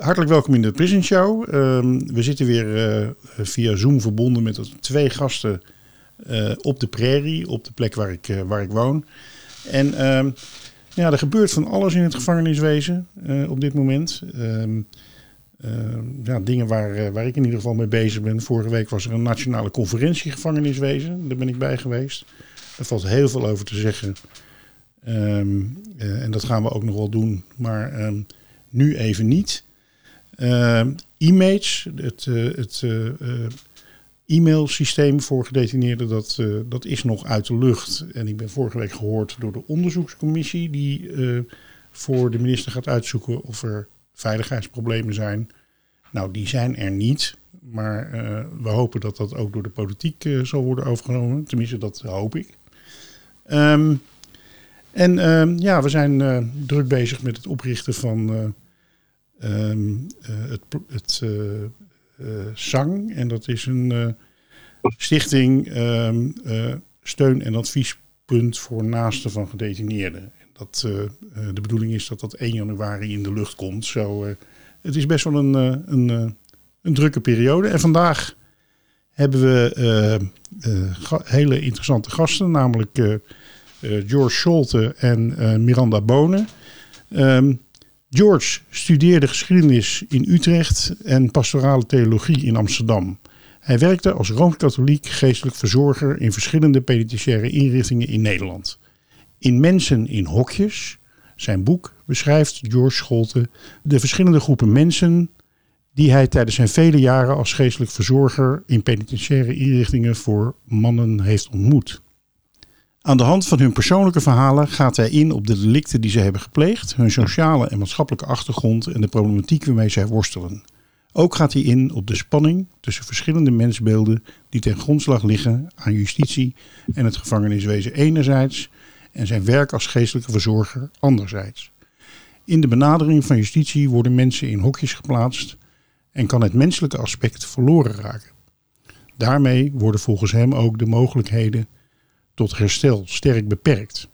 Hartelijk welkom in de Prison Show. Ehm, we zitten weer eh, via Zoom verbonden met twee gasten eh, op de prairie, op de plek waar ik, eh, waar ik woon. En ehm, ja, er gebeurt van alles in het gevangeniswezen op dit moment. Ehm, ja, dingen waar, waar ik in ieder geval mee bezig ben. Vorige week was er een nationale conferentie gevangeniswezen. Daar ben ik bij geweest. Er valt heel veel over te zeggen. En dat gaan we ook nog wel doen, maar nu even niet. Ehm, Image, het, eh, het eh, eh, e-mailsysteem voor gedetineerden, dat, dat is nog uit de lucht. En ik ben vorige week gehoord door de onderzoekscommissie die voor de minister gaat uitzoeken of er veiligheidsproblemen zijn. Nou, die zijn er niet. Maar we hopen dat dat ook door de politiek zal worden overgenomen. Tenminste, dat hoop ik. Ehm, en ehm, ja, we zijn druk bezig met het oprichten van eh, ehm, eh, het, het eh, eh, SANG. En dat is een eh, stichting ehm, eh, steun- en adviespunt voor naasten van gedetineerden. En Dat, eh, eh, de bedoeling is dat dat 1 januari in de lucht komt. Zo, eh, het is best wel een, eh, een, eh, een drukke periode. En vandaag hebben we eh, eh, ga- hele interessante gasten, namelijk eh, eh, George Scholte en eh, Miranda Bonen. Ehm, George studeerde geschiedenis in Utrecht en pastorale theologie in Amsterdam. Hij werkte als rooms-katholiek geestelijk verzorger in verschillende penitentiaire inrichtingen in Nederland. In Mensen in Hokjes, zijn boek, beschrijft George Scholte de verschillende groepen mensen die hij tijdens zijn vele jaren als geestelijk verzorger in penitentiaire inrichtingen voor mannen heeft ontmoet. Aan de hand van hun persoonlijke verhalen gaat hij in op de delicten die ze hebben gepleegd, hun sociale en maatschappelijke achtergrond en de problematiek waarmee zij worstelen. Ook gaat hij in op de spanning tussen verschillende mensbeelden die ten grondslag liggen aan justitie en het gevangeniswezen enerzijds en zijn werk als geestelijke verzorger anderzijds. In de benadering van justitie worden mensen in hokjes geplaatst en kan het menselijke aspect verloren raken. Daarmee worden volgens hem ook de mogelijkheden tot herstel sterk beperkt.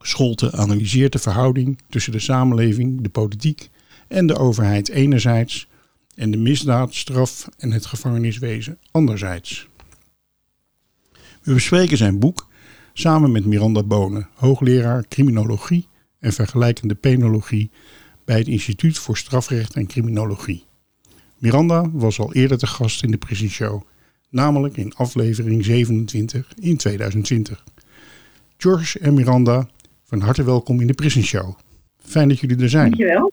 Scholte analyseert de verhouding tussen de samenleving, de politiek en de overheid enerzijds en de misdaad, straf en het gevangeniswezen anderzijds. We bespreken zijn boek samen met Miranda Bonen, hoogleraar criminologie en vergelijkende penologie bij het Instituut voor Strafrecht en Criminologie. Miranda was al eerder te gast in de Prison Show, namelijk in aflevering 27 in 2020. George en Miranda, van harte welkom in de Prison Show. Fijn dat jullie er zijn. Dankjewel.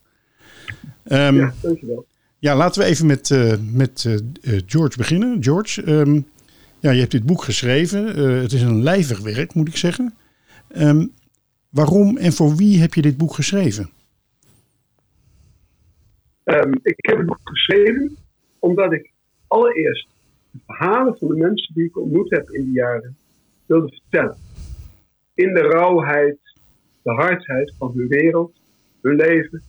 Ehm, Ja, dankjewel. ja, laten we even met, eh, met eh, George beginnen. George, ehm, ja, je hebt dit boek geschreven. Eh, het is een lijvig werk, moet ik zeggen. Ehm, waarom en voor wie heb je dit boek geschreven? Ik heb het boek geschreven omdat ik allereerst verhalen van de mensen die ik ontmoet heb in die jaren wilde vertellen. In de rauwheid, de hardheid van hun wereld, hun leven.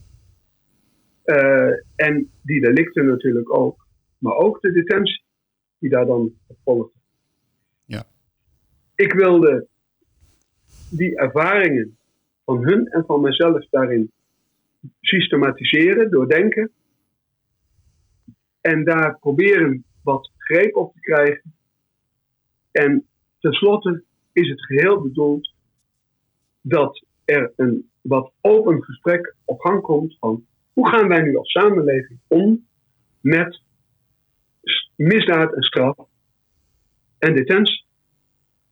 Eh, en die delicten natuurlijk ook. Maar ook de detentie die daar dan op volgde. Ja. Ik wilde die ervaringen van hun en van mezelf daarin systematiseren, doordenken. En daar proberen wat greep op te krijgen. En tenslotte is het geheel bedoeld dat er een wat open gesprek op gang komt van hoe gaan wij nu als samenleving om met misdaad en straf en detentie.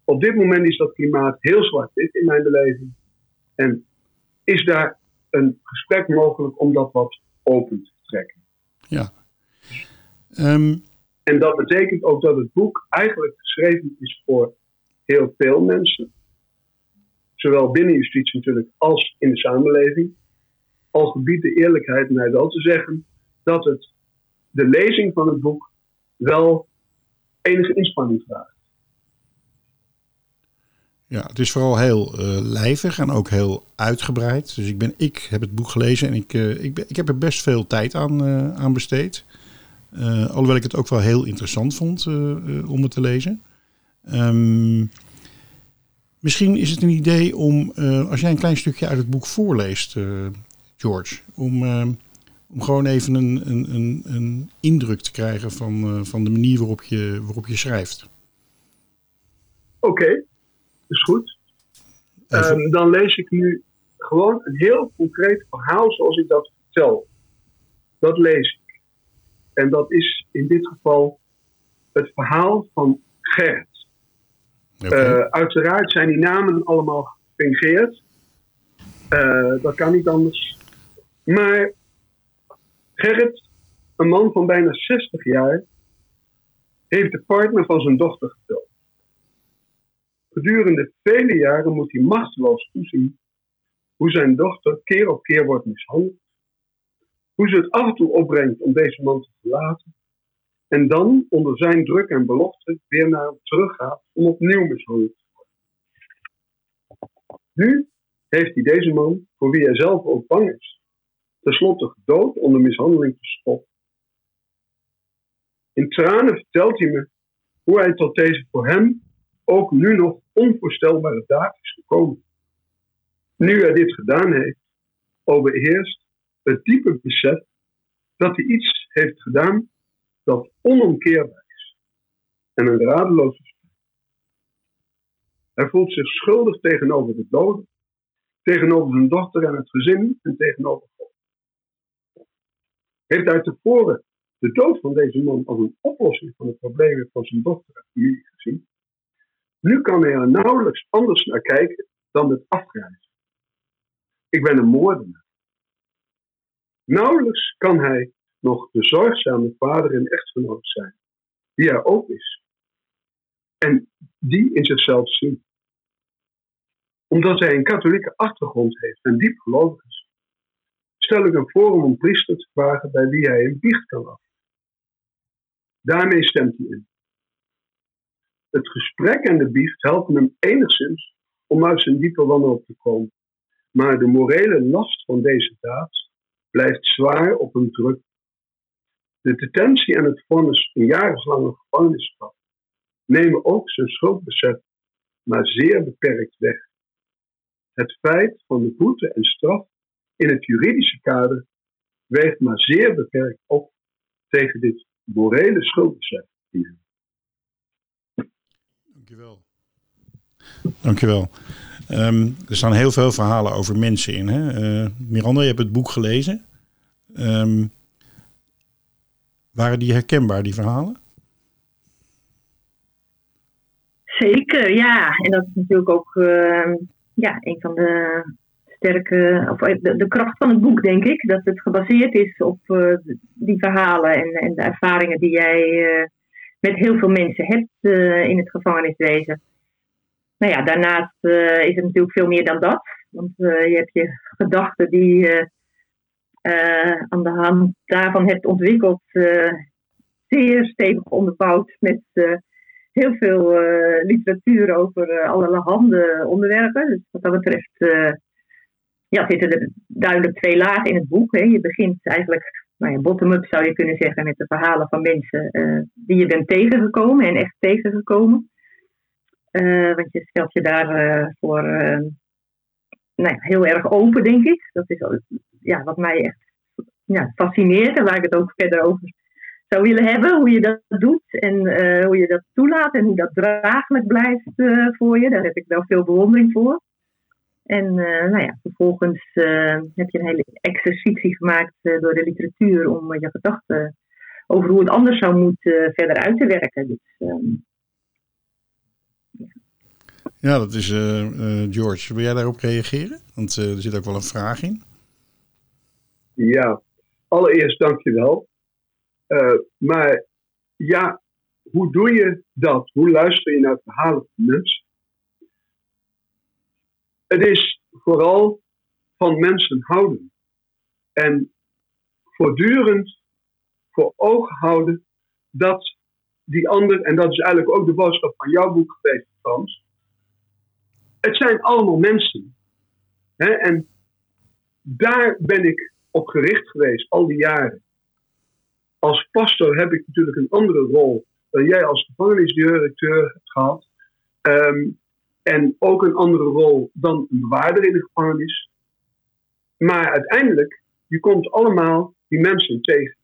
Op dit moment is dat klimaat heel zwart-wit in mijn beleving. En is daar een gesprek mogelijk om dat wat open te trekken. Ja. Ehm, en dat betekent ook dat het boek eigenlijk geschreven is voor heel veel mensen. Zowel binnen justitie natuurlijk als in de samenleving. Al gebiedt de eerlijkheid mij wel te zeggen dat het de lezing van het boek wel enige inspanning vraagt. Ja, het is vooral heel uh, lijvig en ook heel uitgebreid. Dus ik, ben, ik heb het boek gelezen en ik, uh, ik, ben, ik heb er best veel tijd aan, uh, aan besteed. Alhoewel ik het ook wel heel interessant vond om het te lezen. Um, misschien is het een idee om, als jij een klein stukje uit het boek voorleest, George, om, om gewoon even een, een, een, een indruk te krijgen van, van de manier waarop je, waarop je schrijft. Oké. Okay is goed. Um, dan lees ik nu gewoon een heel concreet verhaal zoals ik dat vertel. Dat lees ik. En dat is in dit geval het verhaal van Gerrit. Okay. Uh, uiteraard zijn die namen allemaal gefingeerd. Uh, dat kan niet anders. Maar Gerrit, een man van bijna 60 jaar, heeft de partner van zijn dochter geteld. Gedurende vele jaren moet hij machteloos toezien hoe zijn dochter keer op keer wordt mishandeld, hoe ze het af en toe opbrengt om deze man te verlaten, en dan onder zijn druk en belofte weer naar hem teruggaat om opnieuw mishandeld te worden. Nu heeft hij deze man, voor wie hij zelf ook bang is, tenslotte gedood om de mishandeling te stoppen. In tranen vertelt hij me hoe hij tot deze voor hem ook nu nog onvoorstelbare daad is gekomen. Nu hij dit gedaan heeft, overheerst het diepe besef dat hij iets heeft gedaan dat onomkeerbaar is en een radeloze spijt. Hij voelt zich schuldig tegenover de doden, tegenover zijn dochter en het gezin en tegenover God. Heeft uit tevoren de dood van deze man als een oplossing van de problemen van zijn dochter en familie gezien? Nu kan hij er nauwelijks anders naar kijken dan met afgrijzen. Ik ben een moordenaar. Nauwelijks kan hij nog de zorgzame vader en echtgenoot zijn, die hij ook is. En die in zichzelf zien. Omdat hij een katholieke achtergrond heeft en diep gelovig is, stel ik hem voor om een priester te vragen bij wie hij een biecht kan af. Daarmee stemt hij in. Het gesprek en de biecht helpen hem enigszins om uit zijn diepe wanhoop te komen. Maar de morele last van deze daad blijft zwaar op hem druk. De detentie en het vonnis een jaren gevangenisstraf nemen ook zijn schuldbesef maar zeer beperkt weg. Het feit van de boete en straf in het juridische kader weegt maar zeer beperkt op tegen dit morele schuldbesef. Dankjewel. Dankjewel. Um, er staan heel veel verhalen over mensen in. Hè? Uh, Miranda, je hebt het boek gelezen. Um, waren die herkenbaar, die verhalen? Zeker, ja. En dat is natuurlijk ook uh, ja, een van de sterke, of eh, de, kracht van het boek, denk ik. Dat het gebaseerd is op uh, die verhalen en, en, de ervaringen die jij met heel veel mensen hebt in het gevangeniswezen. Nou ja, daarnaast uh, is het natuurlijk veel meer dan dat. Want uh, je hebt je gedachten die je aan de hand daarvan hebt ontwikkeld, zeer stevig onderbouwd met heel veel literatuur over allerhande onderwerpen. Dus wat dat betreft ja, zitten er duidelijk twee lagen in het boek. Hè. Je begint eigenlijk nou ja, bottom-up zou je kunnen zeggen met de verhalen van mensen die je bent tegengekomen en echt tegengekomen. Uh, want je stelt je daarvoor uh, nou ja, heel erg open, denk ik. Dat is ja, wat mij echt ja, fascineert en waar ik het ook verder over zou willen hebben. Hoe je dat doet en hoe je dat toelaat en hoe dat draaglijk blijft voor je. Daar heb ik wel veel bewondering voor. En nou ja, vervolgens heb je een hele exercitie gemaakt door de literatuur om je gedachten over hoe het anders zou moeten verder uit te werken. Dus, ehm, Ja, dat is eh, eh, George. Wil jij daarop reageren? Want eh, er zit ook wel een vraag in. Ja, allereerst dankjewel. Maar ja, hoe doe je dat? Hoe luister je naar verhalen van mensen? Het is vooral van mensen houden. En voortdurend voor ogen houden dat die ander, en dat is eigenlijk ook de boodschap van jouw boek geweest, Frans. Het zijn allemaal mensen. Hè? En daar ben ik op gericht geweest al die jaren. Als pastor heb ik natuurlijk een andere rol dan jij als gevangenisdirecteur hebt gehad. Um, en ook een andere rol dan een bewaarder in de gevangenis. Maar uiteindelijk, je komt allemaal die mensen tegen.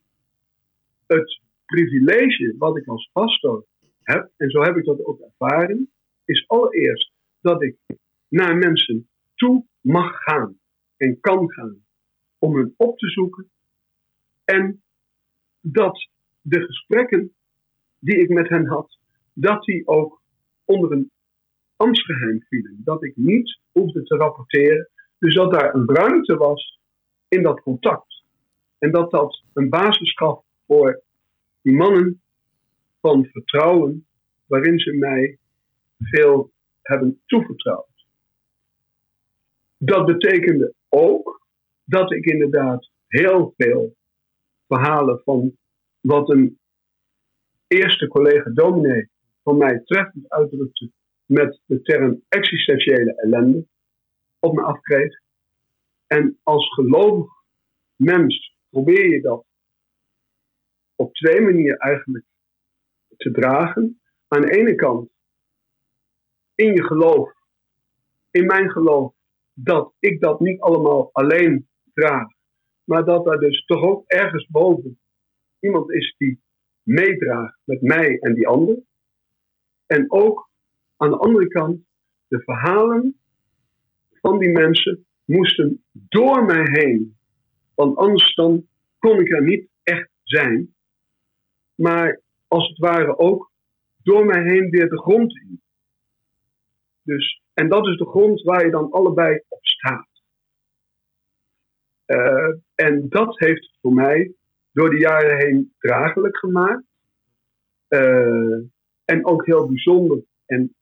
Het privilege wat ik als pastor heb, en zo heb ik dat ook ervaren, is allereerst dat ik naar mensen toe mag gaan en kan gaan om hen op te zoeken. En dat de gesprekken die ik met hen had, dat die ook onder een ambtsgeheim vielen. Dat ik niet hoefde te rapporteren. Dus dat daar een ruimte was in dat contact. En dat dat een basis gaf voor die mannen van vertrouwen, waarin ze mij veel hebben toevertrouwd. Dat betekende ook dat ik inderdaad heel veel verhalen van wat een eerste collega dominee van mij treffend uitdrukte met de term existentiële ellende op me afkreeg. En als gelovig mens probeer je dat op twee manieren eigenlijk te dragen. Aan de ene kant in je geloof, in mijn geloof, dat ik dat niet allemaal alleen draag, maar dat er dus toch ook ergens boven iemand is die meedraagt met mij en die ander. En ook aan de andere kant, de verhalen van die mensen moesten door mij heen. Want anders dan kon ik er niet echt zijn. Maar als het ware ook door mij heen weer de grond in. Dus, en dat is de grond waar je dan allebei op staat. Uh, en dat heeft voor mij door de jaren heen draaglijk gemaakt. Uh, en ook heel bijzonder en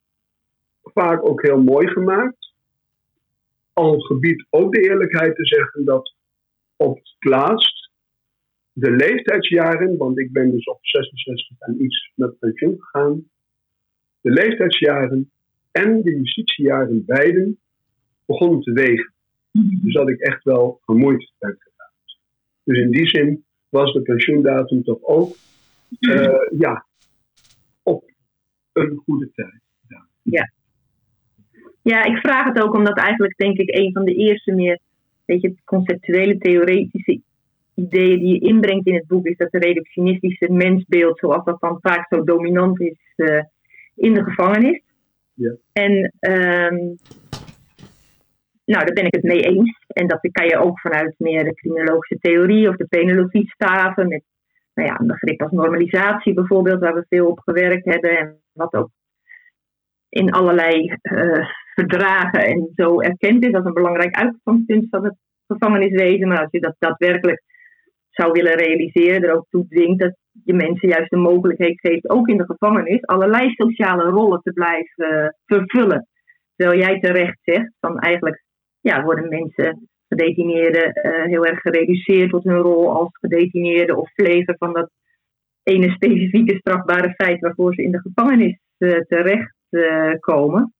vaak ook heel mooi gemaakt. Al gebied ook de eerlijkheid te zeggen dat op het laatst de leeftijdsjaren, want ik ben dus op 66 en iets met pensioen gegaan, de leeftijdsjaren en de justitiejaren beiden begonnen te wegen. Dus dat ik echt wel vermoeid ben gegaan. Dus in die zin was de pensioendatum toch ook uh, ja, op een goede tijd. Ja. ja. Ik vraag het ook omdat eigenlijk denk ik een van de eerste meer weet je, conceptuele, theoretische ideeën die je inbrengt in het boek is dat de reductionistische mensbeeld, zoals dat dan vaak zo dominant is uh, in de gevangenis. En um, nou, daar ben ik het mee eens. En dat kan je ook vanuit meer de criminologische theorie of de penologie staven. Met nou ja, een begrip als normalisatie bijvoorbeeld, waar we veel op gewerkt hebben. En wat ook in allerlei uh, verdragen en zo erkend is als een belangrijk uitgangspunt van het gevangeniswezen. Maar als je dat daadwerkelijk zou willen realiseren, er ook toe dwingt dat je mensen juist de mogelijkheid geeft, ook in de gevangenis, allerlei sociale rollen te blijven uh, vervullen. Terwijl jij terecht zegt, van eigenlijk ja, worden mensen, gedetineerden, uh, heel erg gereduceerd tot hun rol als gedetineerde of vleger van dat ene specifieke strafbare feit waarvoor ze in de gevangenis uh, terecht komen.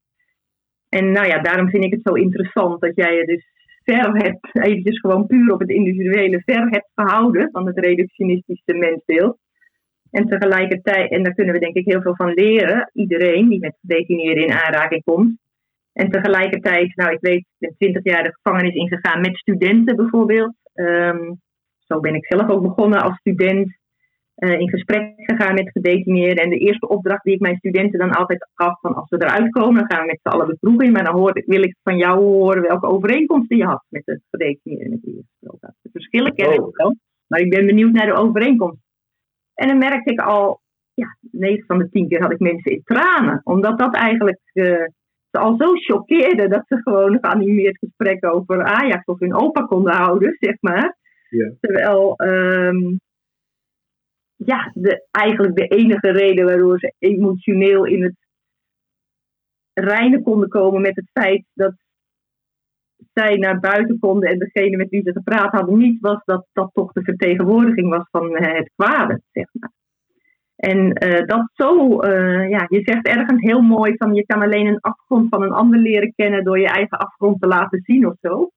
En nou ja, daarom vind ik het zo interessant dat jij je dus ver hebt, eventjes gewoon puur op het individuele, ver hebt gehouden van het reductionistische mensbeeld. En tegelijkertijd, en daar kunnen we denk ik heel veel van leren, iedereen die met gedetineerden in aanraking komt. En tegelijkertijd, nou ik weet, ik ben twintig jaar de gevangenis ingegaan met studenten bijvoorbeeld. Um, zo ben ik zelf ook begonnen als student uh, in gesprek gegaan met gedetineerden. En de eerste opdracht die ik mijn studenten dan altijd gaf, van als we eruit komen, dan gaan we met z'n allen beproeving. Maar dan hoor, wil ik van jou horen welke overeenkomsten je had met de gedetineerden met je gesproken had. De verschillen ken ik Oh. wel, maar ik ben benieuwd naar de overeenkomst. En dan merkte ik al, ja, 9 van de 10 keer had ik mensen in tranen. Omdat dat eigenlijk uh, ze al zo choqueerde dat ze gewoon een geanimeerd gesprek over Ajax of hun opa konden houden, zeg maar. Ja. Terwijl, um, ja, de, eigenlijk de enige reden waardoor ze emotioneel in het reinen konden komen met het feit dat zij naar buiten konden en degene met wie ze gepraat hadden niet, was dat dat toch de vertegenwoordiging was van het kwade, zeg maar. En uh, dat zo, uh, ja, je zegt ergens heel mooi van je kan alleen een afgrond van een ander leren kennen door je eigen afgrond te laten zien of zo.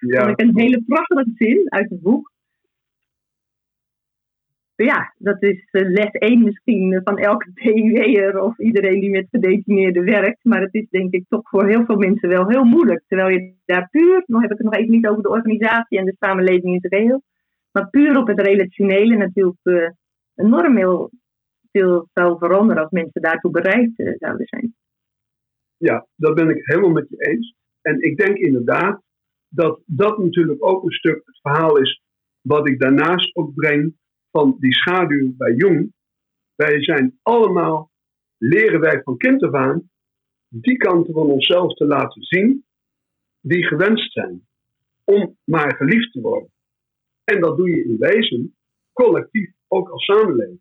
Ja. Dat is een hele prachtige zin uit het boek ja, dat is eh, les 1 misschien van elke PIW'er of iedereen die met gedetineerden werkt. Maar het is denk ik toch voor heel veel mensen wel heel moeilijk. Terwijl je daar puur, nog heb ik het nog even niet over de organisatie en de samenleving in het geheel. Maar puur op het relationele natuurlijk uh, enorm heel veel zou veranderen als mensen daartoe bereid uh, zouden zijn. Ja, dat ben ik helemaal met je eens. En ik denk inderdaad dat dat natuurlijk ook een stuk het verhaal is wat ik daarnaast ook breng van die schaduw bij Jung. Wij zijn allemaal, leren wij van kind af aan, die kanten van onszelf te laten zien die gewenst zijn om maar geliefd te worden. En dat doe je in wezen collectief, ook als samenleving.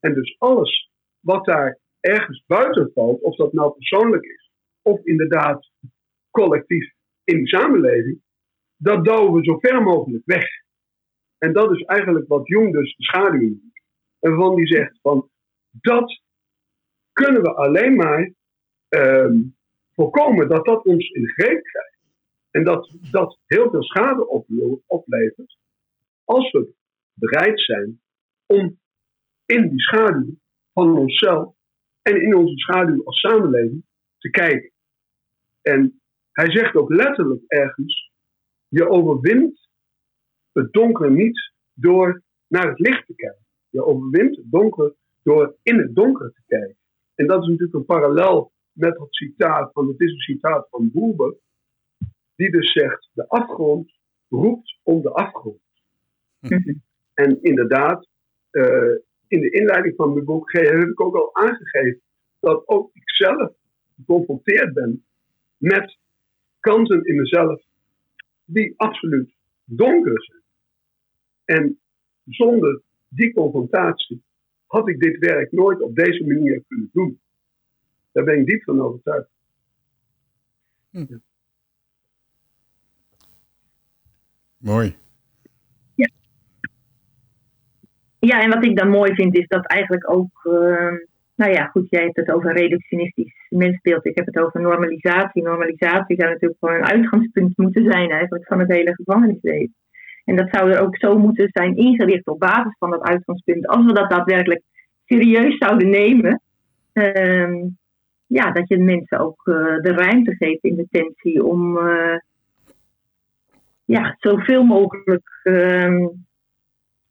En dus alles wat daar ergens buiten valt, of dat nou persoonlijk is, of inderdaad collectief in de samenleving, dat douwen we zo ver mogelijk weg. En dat is eigenlijk wat Jung dus de schaduw noemt. En van die zegt van dat kunnen we alleen maar um, voorkomen dat dat ons in greep krijgt. En dat dat heel veel schade oplevert als we bereid zijn om in die schaduw van onszelf en in onze schaduw als samenleving te kijken. En hij zegt ook letterlijk ergens: je overwint het donker niet door naar het licht te kijken. Je overwint het donker door in het donker te kijken. En dat is natuurlijk een parallel met het citaat van, het is een citaat van Boerber, die dus zegt, de afgrond roept om de afgrond. En inderdaad, uh, in de inleiding van mijn boek heb ik ook al aangegeven dat ook ik zelf geconfronteerd ben met kanten in mezelf die absoluut donker zijn. En zonder die confrontatie had ik dit werk nooit op deze manier kunnen doen. Daar ben ik diep van overtuigd. Hm. Mooi. Ja. ja, en wat ik dan mooi vind is dat eigenlijk ook, uh, nou ja, goed, jij hebt het over reductionistisch mensbeeld, ik heb het over normalisatie. Normalisatie zou natuurlijk gewoon een uitgangspunt moeten zijn eigenlijk van het hele gevangenisleven. En dat zou er ook zo moeten zijn ingericht op basis van dat uitgangspunt. Als we dat daadwerkelijk serieus zouden nemen, uh, ja, dat je mensen ook uh, de ruimte geeft in detentie om uh, ja, zoveel mogelijk ehm,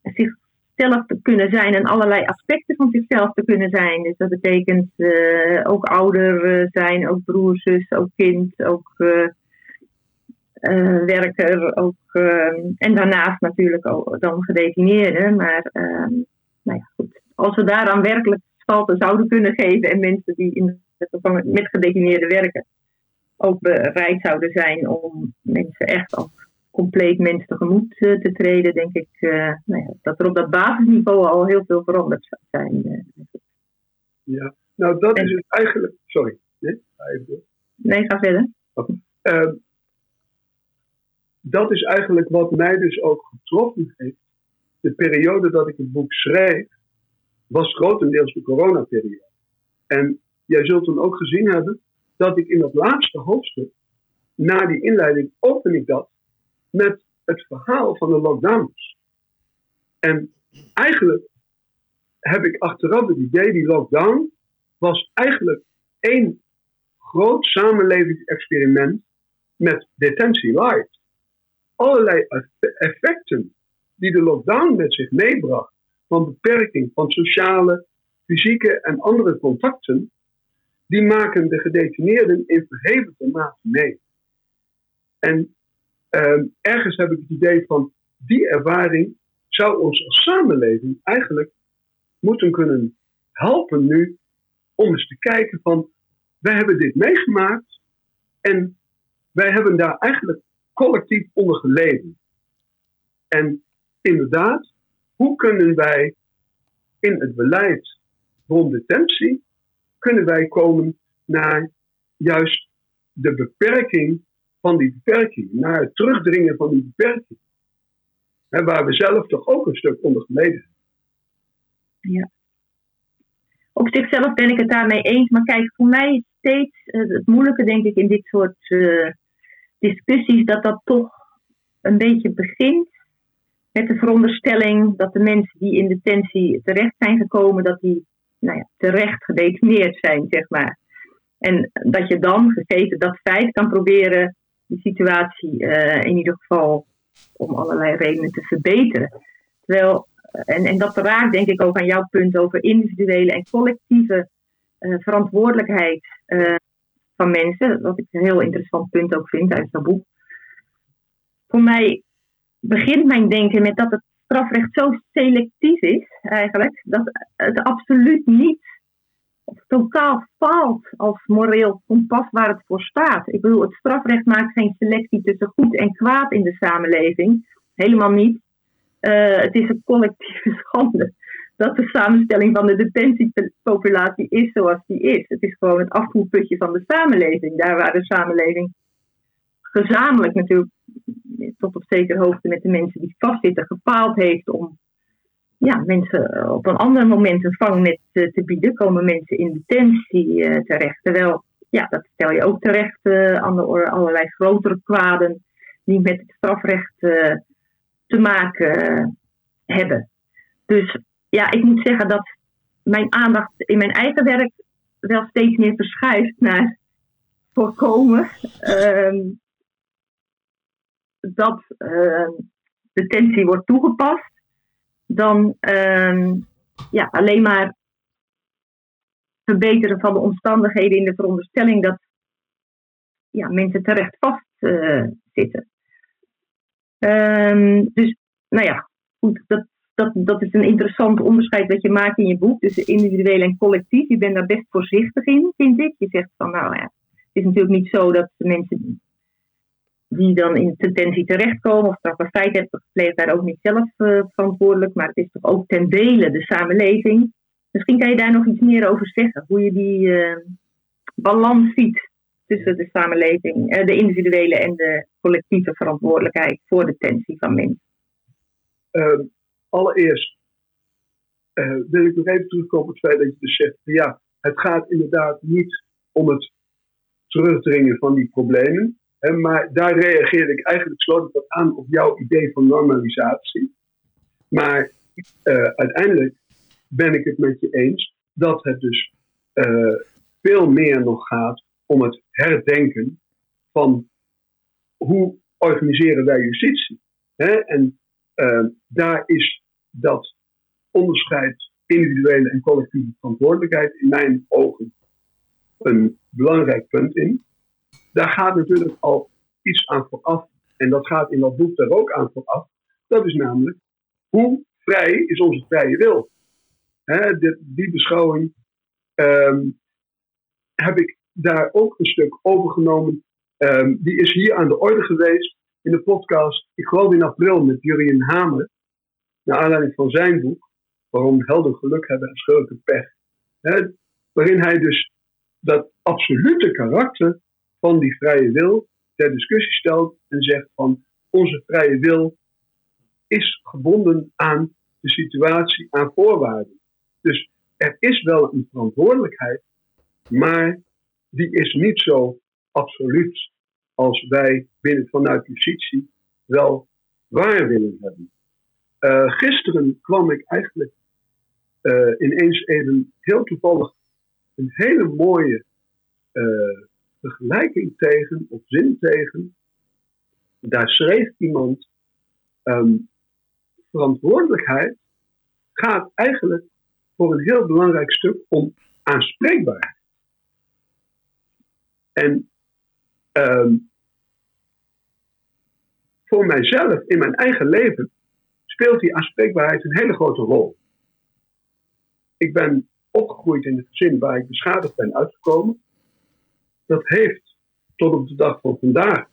zichzelf te kunnen zijn en allerlei aspecten van zichzelf te kunnen zijn. Dus dat betekent uh, ook ouder zijn, ook broer, zus, ook kind, ook uh, werker ook, uh, en daarnaast natuurlijk ook dan gedetineerden. Maar uh, nou ja, goed. als we daaraan werkelijk spalte zouden kunnen geven en mensen die in de met gedetineerden werken ook bereid zouden zijn om mensen echt als compleet mens tegemoet uh, te treden, denk ik nou ja, dat er op dat basisniveau al heel veel veranderd zou zijn. ja, nou dat is het eigenlijk. Sorry, nee, nee ga verder. Okay. Dat is eigenlijk wat mij dus ook getroffen heeft. De periode dat ik het boek schreef, was grotendeels de coronaperiode. En jij zult dan ook gezien hebben dat ik in dat laatste hoofdstuk, na die inleiding, open ik dat met het verhaal van de lockdowns. En eigenlijk heb ik achteraf het idee, die lockdown was eigenlijk één groot samenlevingsexperiment met detentie light allerlei effecten die de lockdown met zich meebracht, van beperking van sociale, fysieke en andere contacten, die maken de gedetineerden in verheven mate mee. En uh, ergens heb ik het idee van die ervaring zou ons als samenleving eigenlijk moeten kunnen helpen nu om eens te kijken van, wij hebben dit meegemaakt en wij hebben daar eigenlijk collectief onder geleden. En inderdaad, hoe kunnen wij in het beleid rond detentie, kunnen wij komen naar juist de beperking van die beperking, naar het terugdringen van die beperking. Hè, waar we zelf toch ook een stuk onder geleden hebben. Ja. Op zichzelf ben ik het daarmee eens, maar kijk, voor mij is steeds eh, het moeilijke, denk ik, in dit soort uh, discussies, dat dat toch een beetje begint met de veronderstelling dat de mensen die in detentie terecht zijn gekomen, dat die nou ja, terecht gedetineerd zijn, zeg maar. En dat je dan, gegeven dat feit, kan proberen die situatie uh, in ieder geval om allerlei redenen te verbeteren. Terwijl, en, en dat raakt denk ik ook aan jouw punt over individuele en collectieve uh, verantwoordelijkheid van mensen, wat ik een heel interessant punt ook vind uit dat boek. Voor mij begint mijn denken met dat het strafrecht zo selectief is, eigenlijk, dat het absoluut niet of totaal faalt als moreel kompas waar het voor staat. Ik bedoel, het strafrecht maakt geen selectie tussen goed en kwaad in de samenleving. Helemaal niet. Uh, het is een collectieve schande dat de samenstelling van de detentiepopulatie is zoals die is. Het is gewoon het afvoerputje van de samenleving. Daar waar de samenleving gezamenlijk natuurlijk tot op zekere hoogte met de mensen die vastzitten gepaald heeft om ja, mensen op een ander moment een vangnet te, te bieden, komen mensen in detentie uh, terecht. Terwijl, ja, dat stel je ook terecht uh, aan allerlei grotere kwaden die met het strafrecht te maken hebben. Dus ja, ik moet zeggen dat mijn aandacht in mijn eigen werk wel steeds meer verschuift naar voorkomen ehm, dat uh, detentie wordt toegepast, dan uh, ja, alleen maar verbeteren van de omstandigheden in de veronderstelling dat ja, mensen terecht vast uh, zitten. Dus, nou ja, goed, dat, dat, dat is een interessant onderscheid dat je maakt in je boek tussen individueel en collectief. Je bent daar best voorzichtig in, vind ik. Je zegt van, nou ja, het is natuurlijk niet zo dat de mensen die dan in detentie terechtkomen of feit hebben gepleegd, daar ook niet zelf uh, verantwoordelijk. Maar het is toch ook ten dele de samenleving. Misschien kan je daar nog iets meer over zeggen. Hoe je die uh, balans ziet tussen de samenleving, uh, de individuele en de collectieve verantwoordelijkheid voor de detentie van mensen. Ehm, allereerst wil ik nog even terugkomen op het feit dat je dus zegt: ja, het gaat inderdaad niet om het terugdringen van die problemen maar daar reageerde ik eigenlijk sloot wat aan op jouw idee van normalisatie. Maar uh, uiteindelijk ben ik het met je eens dat het dus uh, veel meer nog gaat om het herdenken van hoe organiseren wij justitie. Hè? En daar is dat onderscheid individuele en collectieve verantwoordelijkheid in mijn ogen een belangrijk punt in daar gaat natuurlijk al iets aan vooraf. En dat gaat in dat boek daar ook aan vooraf. Dat is namelijk, hoe vrij is onze vrije wil? Die, die beschouwing um, heb ik daar ook een stuk overgenomen. Um, die is hier aan de orde geweest in de podcast, ik geloof in april, met Jurien Hamer. Naar aanleiding van zijn boek, Waarom helden geluk hebben en schurken pech. Hè, waarin hij dus dat absolute karakter van die vrije wil ter discussie stelt en zegt van onze vrije wil is gebonden aan de situatie, aan voorwaarden. Dus er is wel een verantwoordelijkheid, maar die is niet zo absoluut als wij binnen vanuit justitie wel waar willen hebben. Uh, gisteren kwam ik eigenlijk uh, ineens even heel toevallig een hele mooie uh, vergelijking tegen of zin tegen. Daar schreef iemand: um, verantwoordelijkheid gaat eigenlijk voor een heel belangrijk stuk om aanspreekbaarheid. En um, voor mijzelf in mijn eigen leven speelt die aanspreekbaarheid een hele grote rol. ik ben opgegroeid in het gezin waar ik beschadigd ben uitgekomen. Dat heeft tot op de dag van vandaag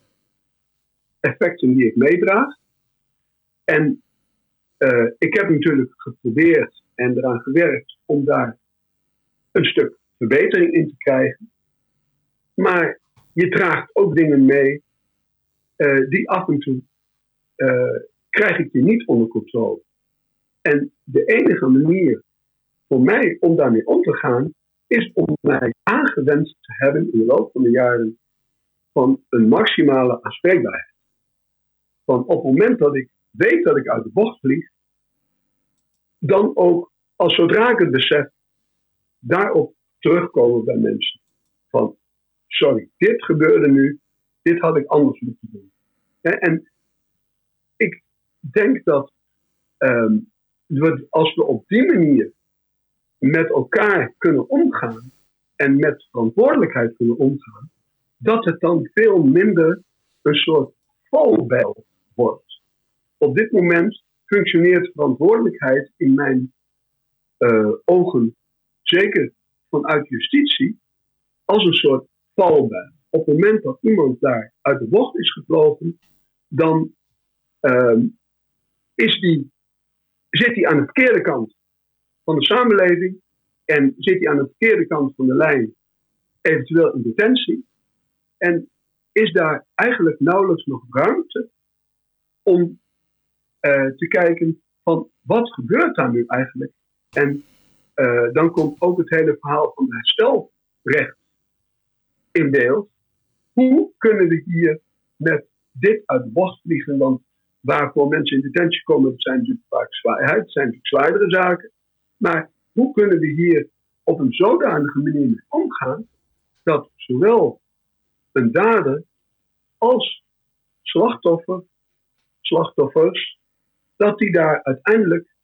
effecten die ik meedraag. En uh, ik heb natuurlijk geprobeerd en eraan gewerkt om daar een stuk verbetering in te krijgen. Maar je draagt ook dingen mee uh, die af en toe uh, krijg ik je niet onder controle. En de enige manier voor mij om daarmee om te gaan, is om mij aangewend te hebben in de loop van de jaren van een maximale aanspreekbaarheid. Van op het moment dat ik weet dat ik uit de bocht vlieg, dan ook als zodra ik het besef, daarop terugkomen bij mensen. Van, sorry, dit gebeurde nu, dit had ik anders moeten doen. En ik denk dat um, als we op die manier met elkaar kunnen omgaan en met verantwoordelijkheid kunnen omgaan, dat het dan veel minder een soort valbijl wordt. Op dit moment functioneert verantwoordelijkheid in mijn uh, ogen, zeker vanuit justitie, als een soort valbijl. Op het moment dat iemand daar uit de bocht is gevlogen, dan uh, is die, zit hij aan de verkeerde kant van de samenleving en zit hij aan de verkeerde kant van de lijn, eventueel in detentie. En is daar eigenlijk nauwelijks nog ruimte om uh, te kijken van wat gebeurt daar nu eigenlijk? En uh, dan komt ook het hele verhaal van herstelrecht in beeld. Hoe kunnen we hier met dit uit de bocht vliegen? Want waarvoor mensen in detentie komen, dat zijn natuurlijk vaak zwaarheid, zijn natuurlijk zwaardere zaken. Maar hoe kunnen we hier op een zodanige manier mee omgaan dat zowel een dader als slachtoffer, slachtoffers, dat die daar uiteindelijk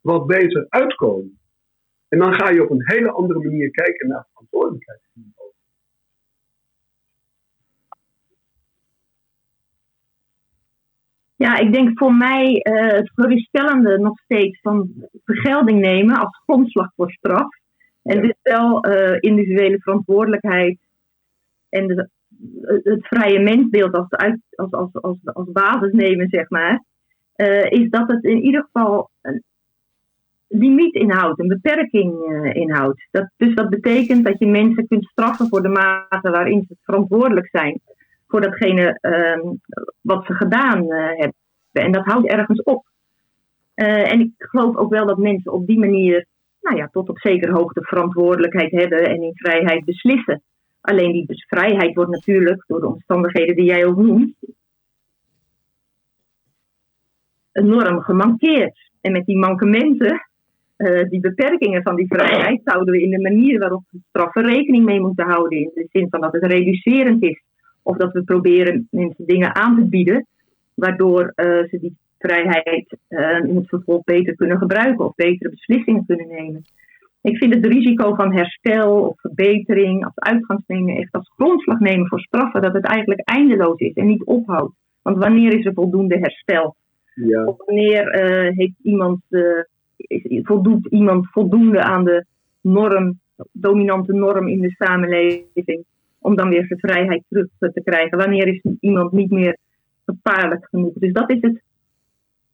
wat beter uitkomen. En dan ga je op een hele andere manier kijken naar verantwoordelijkheid. Ja, ik denk voor mij uh, het geruststellende nog steeds van vergelding nemen als grondslag voor straf. En dus wel uh, individuele verantwoordelijkheid en de, het vrije mensbeeld als, uit, als, als, als, als basis nemen, zeg maar. Uh, is dat het in ieder geval een limiet inhoudt, een beperking inhoudt. Dat, dus dat betekent dat je mensen kunt straffen voor de mate waarin ze verantwoordelijk zijn voor datgene uh, wat ze gedaan uh, hebben. En dat houdt ergens op. Uh, en ik geloof ook wel dat mensen op die manier, nou ja, tot op zekere hoogte verantwoordelijkheid hebben en in vrijheid beslissen. Alleen die vrijheid wordt natuurlijk door de omstandigheden die jij ook noemt, enorm gemankeerd. En met die mankementen, uh, die beperkingen van die vrijheid, zouden we in de manier waarop we straffen rekening mee moeten houden. In de zin van dat het reducerend is. Of dat we proberen mensen dingen aan te bieden, waardoor uh, ze die vrijheid uh, in het vervolg beter kunnen gebruiken of betere beslissingen kunnen nemen. Ik vind het risico van herstel of verbetering als uitgangsnemen echt als grondslag nemen voor straffen, dat het eigenlijk eindeloos is en niet ophoudt. Want wanneer is er voldoende herstel? Ja. Of wanneer uh, heeft iemand, is, voldoet iemand voldoende aan de norm, dominante norm in de samenleving? Om dan weer zijn vrijheid terug te krijgen. Wanneer is iemand niet meer gevaarlijk genoeg? Dus dat is het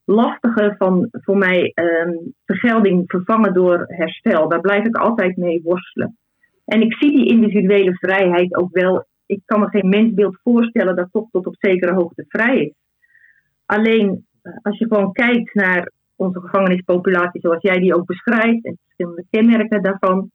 lastige van voor mij um, vergelding vervangen door herstel. Daar blijf ik altijd mee worstelen. En ik zie die individuele vrijheid ook wel. Ik kan me geen mensbeeld voorstellen dat toch tot op zekere hoogte vrij is. Alleen eh, als je gewoon kijkt naar onze gevangenispopulatie zoals jij die ook beschrijft en verschillende kenmerken daarvan,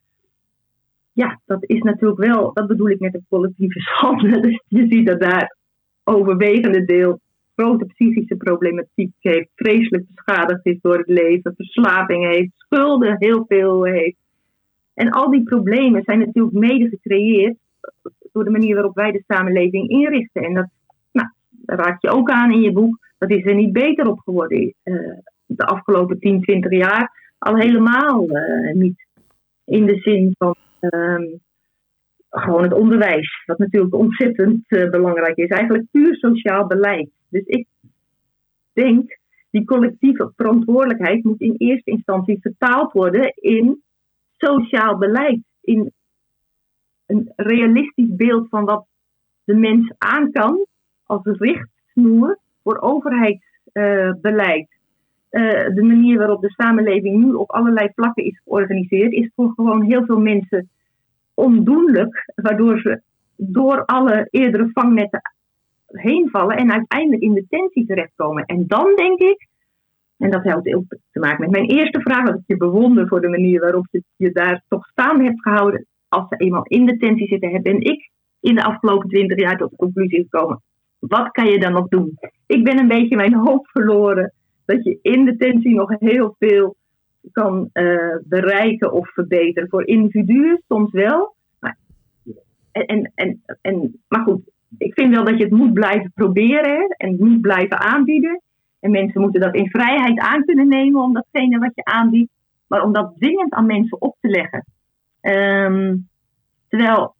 ja, dat is natuurlijk wel, dat bedoel ik met een collectieve schande. Dus je ziet dat daar overwegende deel grote psychische problematiek heeft, vreselijk beschadigd is door het leven, verslaving heeft, schulden heel veel heeft. En al die problemen zijn natuurlijk mede gecreëerd door de manier waarop wij de samenleving inrichten. En dat, nou, raak je ook aan in je boek. Dat is er niet beter op geworden uh, de afgelopen 10, 20 jaar. Al helemaal uh, niet. In de zin van Um, gewoon het onderwijs, wat natuurlijk ontzettend uh, belangrijk is. Eigenlijk puur sociaal beleid. Dus ik denk, die collectieve verantwoordelijkheid moet in eerste instantie vertaald worden in sociaal beleid, in een realistisch beeld van wat de mens aan kan als richtsnoer voor overheidsbeleid. Uh, de manier waarop de samenleving nu op allerlei vlakken is georganiseerd, is voor gewoon heel veel mensen ondoenlijk, waardoor ze door alle eerdere vangnetten heen vallen en uiteindelijk in detentie terechtkomen. En dan denk ik, en dat heeft ook te maken met mijn eerste vraag, dat ik je bewonder voor de manier waarop je je daar toch staan hebt gehouden. Als ze eenmaal in detentie zitten, ben ik in de afgelopen twintig jaar tot de conclusie gekomen. Wat kan je dan nog doen? Ik ben een beetje mijn hoop verloren dat je in detentie nog heel veel kan uh, bereiken of verbeteren. Voor individuen soms wel. Maar, en, en, en, maar goed, ik vind wel dat je het moet blijven proberen en moet blijven aanbieden. En mensen moeten dat in vrijheid aan kunnen nemen om datgene wat je aanbiedt. Maar om dat dwingend aan mensen op te leggen. Um, terwijl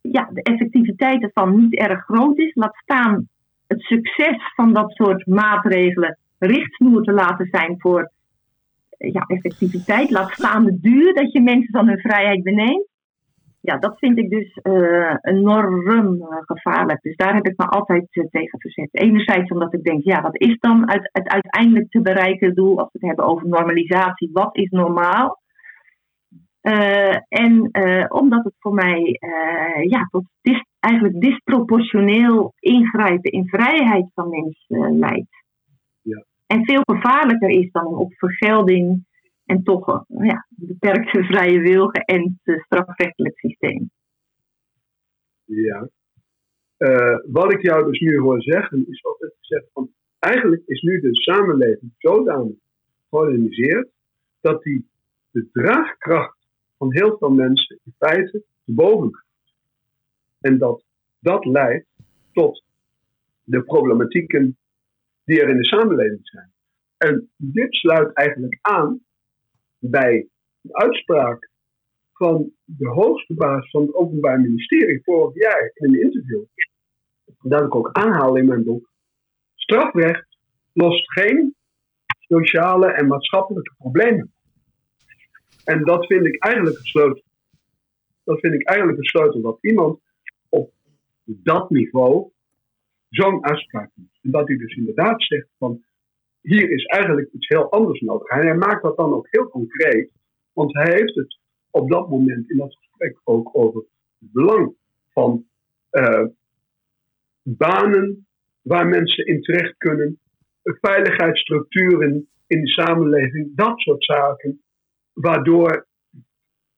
ja, de effectiviteit ervan niet erg groot is. Laat staan het succes van dat soort maatregelen richtsnoer te laten zijn voor ja, effectiviteit. Laat staan de duur dat je mensen van hun vrijheid beneemt. Ja, dat vind ik dus uh, enorm uh, gevaarlijk. Dus daar heb ik me altijd tegen verzet. Enerzijds omdat ik denk, ja, wat is dan het, het uiteindelijk te bereiken doel als we het hebben over normalisatie? Wat is normaal? en omdat het voor mij ja, tot dis, eigenlijk disproportioneel ingrijpen in vrijheid van mensen leidt. En veel gevaarlijker is dan op vergelding en toch ja, beperkte vrije wil geënt strafrechtelijk systeem. Ja. Uh, wat ik jou dus nu hoor zeggen, is altijd gezegd van eigenlijk is nu de samenleving zodanig georganiseerd dat die de draagkracht van heel veel mensen in feite te boven gaat. En dat dat leidt tot de problematieken die er in de samenleving zijn. En dit sluit eigenlijk aan bij een uitspraak van de hoogste baas van het Openbaar Ministerie vorig jaar in een interview. Dat ik ook aanhaal in mijn boek. Strafrecht lost geen sociale en maatschappelijke problemen. En dat vind ik eigenlijk het sleutel. Dat vind ik eigenlijk het sleutel dat iemand op dat niveau zo'n uitspraak doet. En dat hij dus inderdaad zegt van hier is eigenlijk iets heel anders nodig. En hij maakt dat dan ook heel concreet, want hij heeft het op dat moment in dat gesprek ook over het belang van uh, banen waar mensen in terecht kunnen, veiligheidsstructuren in de samenleving, dat soort zaken, waardoor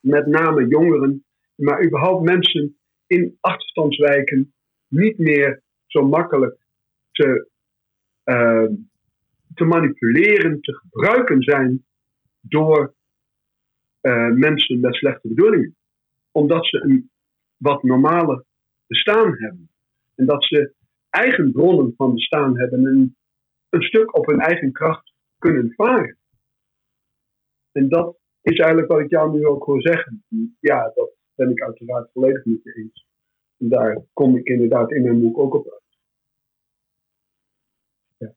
met name jongeren, maar überhaupt mensen in achterstandswijken niet meer zo makkelijk te, uh, te manipuleren, te gebruiken zijn door uh, mensen met slechte bedoelingen. Omdat ze een wat normaler bestaan hebben. En dat ze eigen bronnen van bestaan hebben en een stuk op hun eigen kracht kunnen varen. En dat is eigenlijk wat ik jou nu ook wil zeggen. Ja, dat ben ik uiteraard volledig je eens. En daar kom ik inderdaad in mijn boek ook op.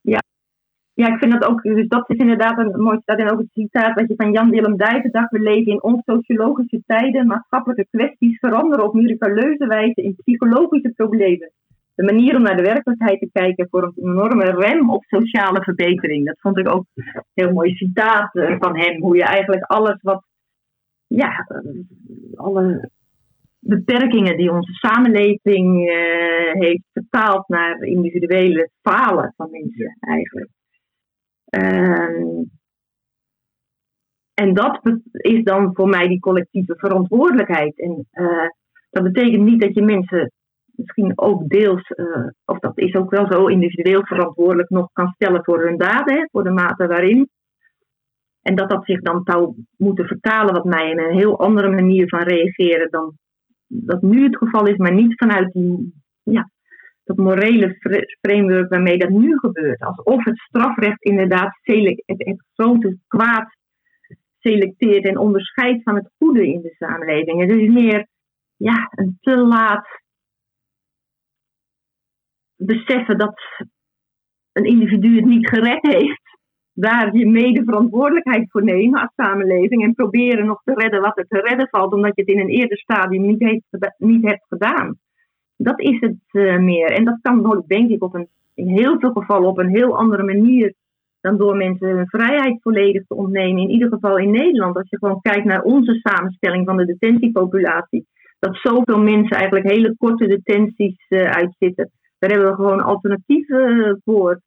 Ja. ja. Ik vind dat ook, dus dat is inderdaad een mooi staat en ook het citaat dat je van Jan Willem Dijven dacht, we leven in onsociologische tijden, maatschappelijke kwesties veranderen op miraculeuze wijze in psychologische problemen. De manier om naar de werkelijkheid te kijken vormt een enorme rem op sociale verbetering. Dat vond ik ook een heel mooi citaat eh, van hem, hoe je eigenlijk alles wat, ja, alle beperkingen die onze samenleving uh, heeft vertaald naar individuele falen van mensen eigenlijk. Um, en dat is dan voor mij die collectieve verantwoordelijkheid. En uh, dat betekent niet dat je mensen misschien ook deels, uh, of dat is ook wel zo, individueel verantwoordelijk nog kan stellen voor hun daden, voor de mate waarin. En dat dat zich dan zou moeten vertalen, wat mij in een heel andere manier van reageren dan dat nu het geval is, maar niet vanuit die, ja, dat morele framework waarmee dat nu gebeurt. Alsof het strafrecht inderdaad het, het grote kwaad selecteert en onderscheidt van het goede in de samenleving. Het is meer ja, een te laat beseffen dat een individu het niet gered heeft. Daar je mede verantwoordelijkheid voor nemen als samenleving en proberen nog te redden wat er te redden valt, omdat je het in een eerder stadium niet, heeft, niet hebt gedaan. Dat is het uh, meer. En dat kan denk ik op een, in heel veel gevallen op een heel andere manier dan door mensen hun vrijheid volledig te ontnemen. In ieder geval in Nederland, als je gewoon kijkt naar onze samenstelling van de detentiepopulatie, dat zoveel mensen eigenlijk hele korte detenties uh, uitzitten. Daar hebben we gewoon alternatieven voor.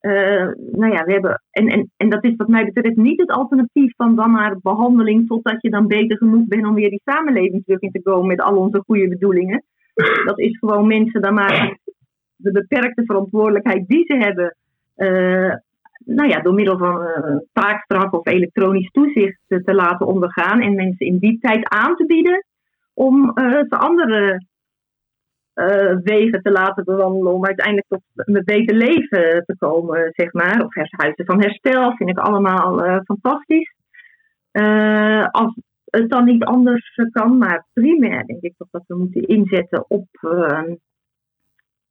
Uh, nou ja, we hebben, en, en, en dat is wat mij betreft niet het alternatief van dan maar behandeling totdat je dan beter genoeg bent om weer die samenleving terug in te komen met al onze goede bedoelingen. Dat is gewoon mensen dan maar de beperkte verantwoordelijkheid die ze hebben, uh, nou ja, door middel van uh, taakstraf of elektronisch toezicht te laten ondergaan en mensen in die tijd aan te bieden om te andere uh, wegen te laten bewandelen om uiteindelijk tot een beter leven te komen, zeg maar. Of huizen van herstel vind ik allemaal uh, fantastisch. Uh, als het dan niet anders kan, maar primair denk ik dat we moeten inzetten op,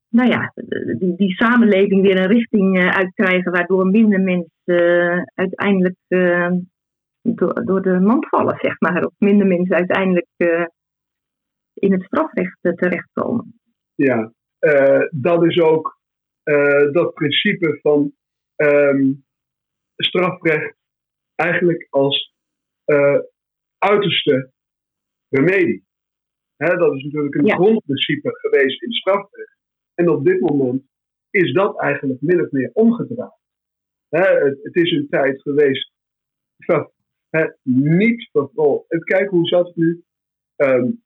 nou ja, die, die samenleving weer een richting uitkrijgen waardoor minder mensen uiteindelijk door, door de mand vallen, zeg maar. Of minder mensen uiteindelijk in het strafrecht terechtkomen. Ja, uh, dat is ook uh, dat principe van um, strafrecht eigenlijk als uh, uiterste remedie. Hè, dat is natuurlijk een ja. grondprincipe geweest in strafrecht. En op dit moment is dat eigenlijk min of meer omgedraaid. Hè, het, het, is een tijd geweest van hè, niet vervolgen. Kijk, hoe zat het nu? Um,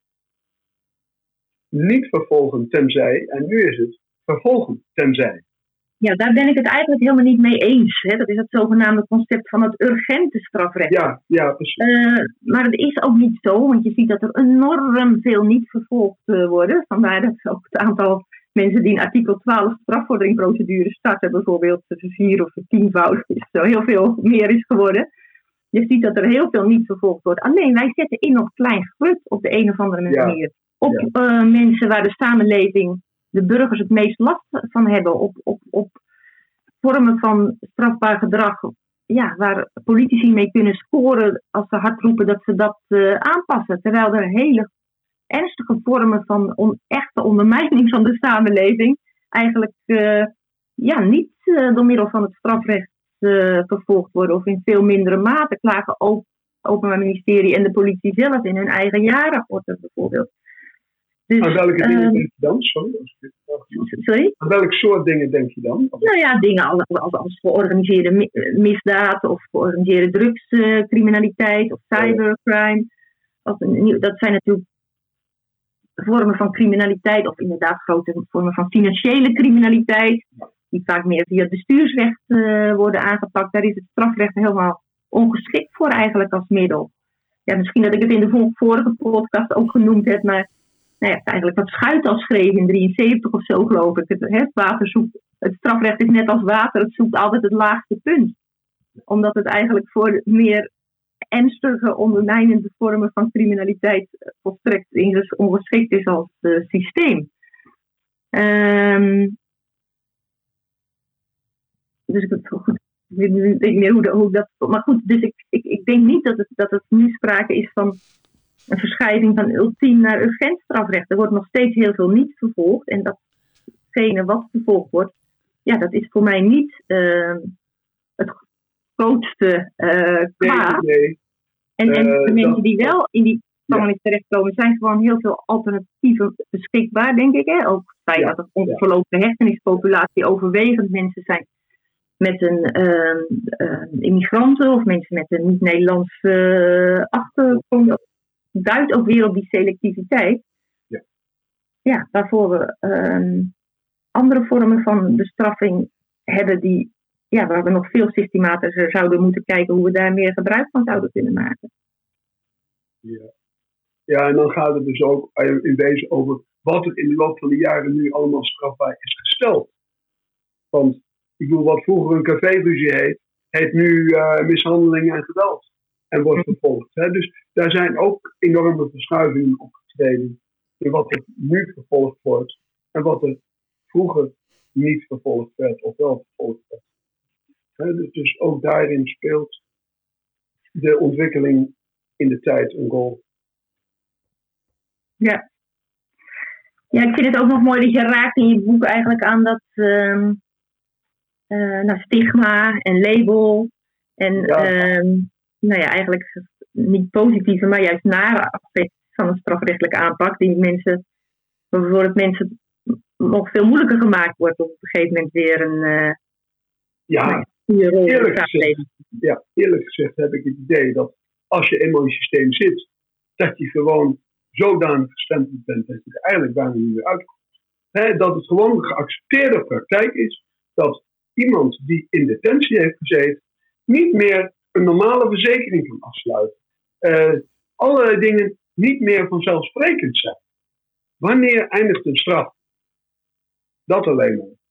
niet vervolgen tenzij, en nu is het vervolgen tenzij. Ja, daar ben ik het eigenlijk helemaal niet mee eens. Hè. Dat is het zogenaamde concept van het urgente strafrecht. Ja, ja precies. Uh, maar het is ook niet zo, want je ziet dat er enorm veel niet vervolgd uh, worden. Vandaar dat ook het aantal mensen die in artikel 12 strafvorderingprocedure starten, bijvoorbeeld vier of tienvoud, is zo heel veel meer is geworden. Je ziet dat er heel veel niet vervolgd wordt. Alleen wij zetten in nog klein grut op de een of andere manier. Ja op uh, mensen waar de samenleving, de burgers het meest last van hebben, op, op, op vormen van strafbaar gedrag, ja, waar politici mee kunnen scoren als ze hard roepen dat ze dat uh, aanpassen. Terwijl er hele ernstige vormen van on, echte ondermijning van de samenleving eigenlijk uh, ja, niet door middel van het strafrecht vervolgd worden of in veel mindere mate klagen ook Openbaar Ministerie en de politie zelf in hun eigen jaarrapporten bijvoorbeeld. Dus, Aan welke dingen uh, denk je dan? Sorry, sorry? Aan welk soort dingen denk je dan? Nou ja, dingen als, als, als georganiseerde misdaad of georganiseerde drugscriminaliteit of cybercrime. Of, dat zijn natuurlijk vormen van criminaliteit of inderdaad grote vormen van financiële criminaliteit. Die vaak meer via het bestuursrecht uh, worden aangepakt. Daar is het strafrecht helemaal ongeschikt voor eigenlijk als middel. Ja, misschien dat ik het in de vorige podcast ook genoemd heb, maar nou eigenlijk wat Schuit schreef in 73 of zo, geloof ik. Het, water zoekt, het strafrecht is net als water, het zoekt altijd het laagste punt. Omdat het eigenlijk voor meer ernstige, ondermijnende vormen van criminaliteit volstrekt ongeschikt is als uh, systeem. Um, dus ik, weet niet meer hoe, hoe dat. Maar goed, dus ik, ik, ik denk niet dat het, dat het nu sprake is van een verschuiving van ultiem naar urgent strafrecht. Er wordt nog steeds heel veel niet vervolgd. En datgene wat vervolgd wordt, ja, dat is voor mij niet uh, het grootste uh, kwaad. Nee, nee. En, en uh, de mensen die wel in die gevangenis ja. terechtkomen, zijn gewoon heel veel alternatieven beschikbaar, denk ik. Hè? Ook bij ja. dat onze verloopte hechtingspopulatie overwegend mensen zijn met een uh, immigranten of mensen met een niet-Nederlandse achtergrond duidt ook weer op die selectiviteit. Ja, ja waarvoor we um, andere vormen van bestraffing hebben die, ja, waar we nog veel systematischer zouden moeten kijken hoe we daar meer gebruik van zouden kunnen maken. Ja. ja, en dan gaat het dus ook in wezen over wat er in de loop van de jaren nu allemaal strafbaar is gesteld. Want ik bedoel, wat vroeger een caféruzie heet, heet nu uh, mishandeling en geweld en wordt vervolgd. Hè. Dus daar zijn ook enorme verschuivingen opgetreden in wat er nu vervolgd wordt en wat er vroeger niet vervolgd werd of wel vervolgd werd. Hè, dus- dus ook daarin speelt de ontwikkeling in de tijd een rol. Ja. Ja, ik vind het ook nog mooi dat je raakt in je boek eigenlijk aan dat nou, stigma en label. En Ja. ehm, nou ja, eigenlijk niet positieve, maar juist nare aspect van een strafrechtelijke aanpak. Die mensen, waarvoor het mensen nog veel moeilijker gemaakt wordt om op een gegeven moment weer een eh Ja, de eerlijk gezegd. ja, eerlijk gezegd heb ik het idee dat als je eenmaal in het systeem zit, dat je gewoon zodanig gestempeld bent dat je er eigenlijk bijna niet meer uitkomt. Dat het gewoon een geaccepteerde praktijk is dat iemand die in detentie heeft gezeten niet meer een normale verzekering kan afsluiten. Eh, allerlei dingen niet meer vanzelfsprekend zijn. Wanneer eindigt een straf? Dat alleen maar.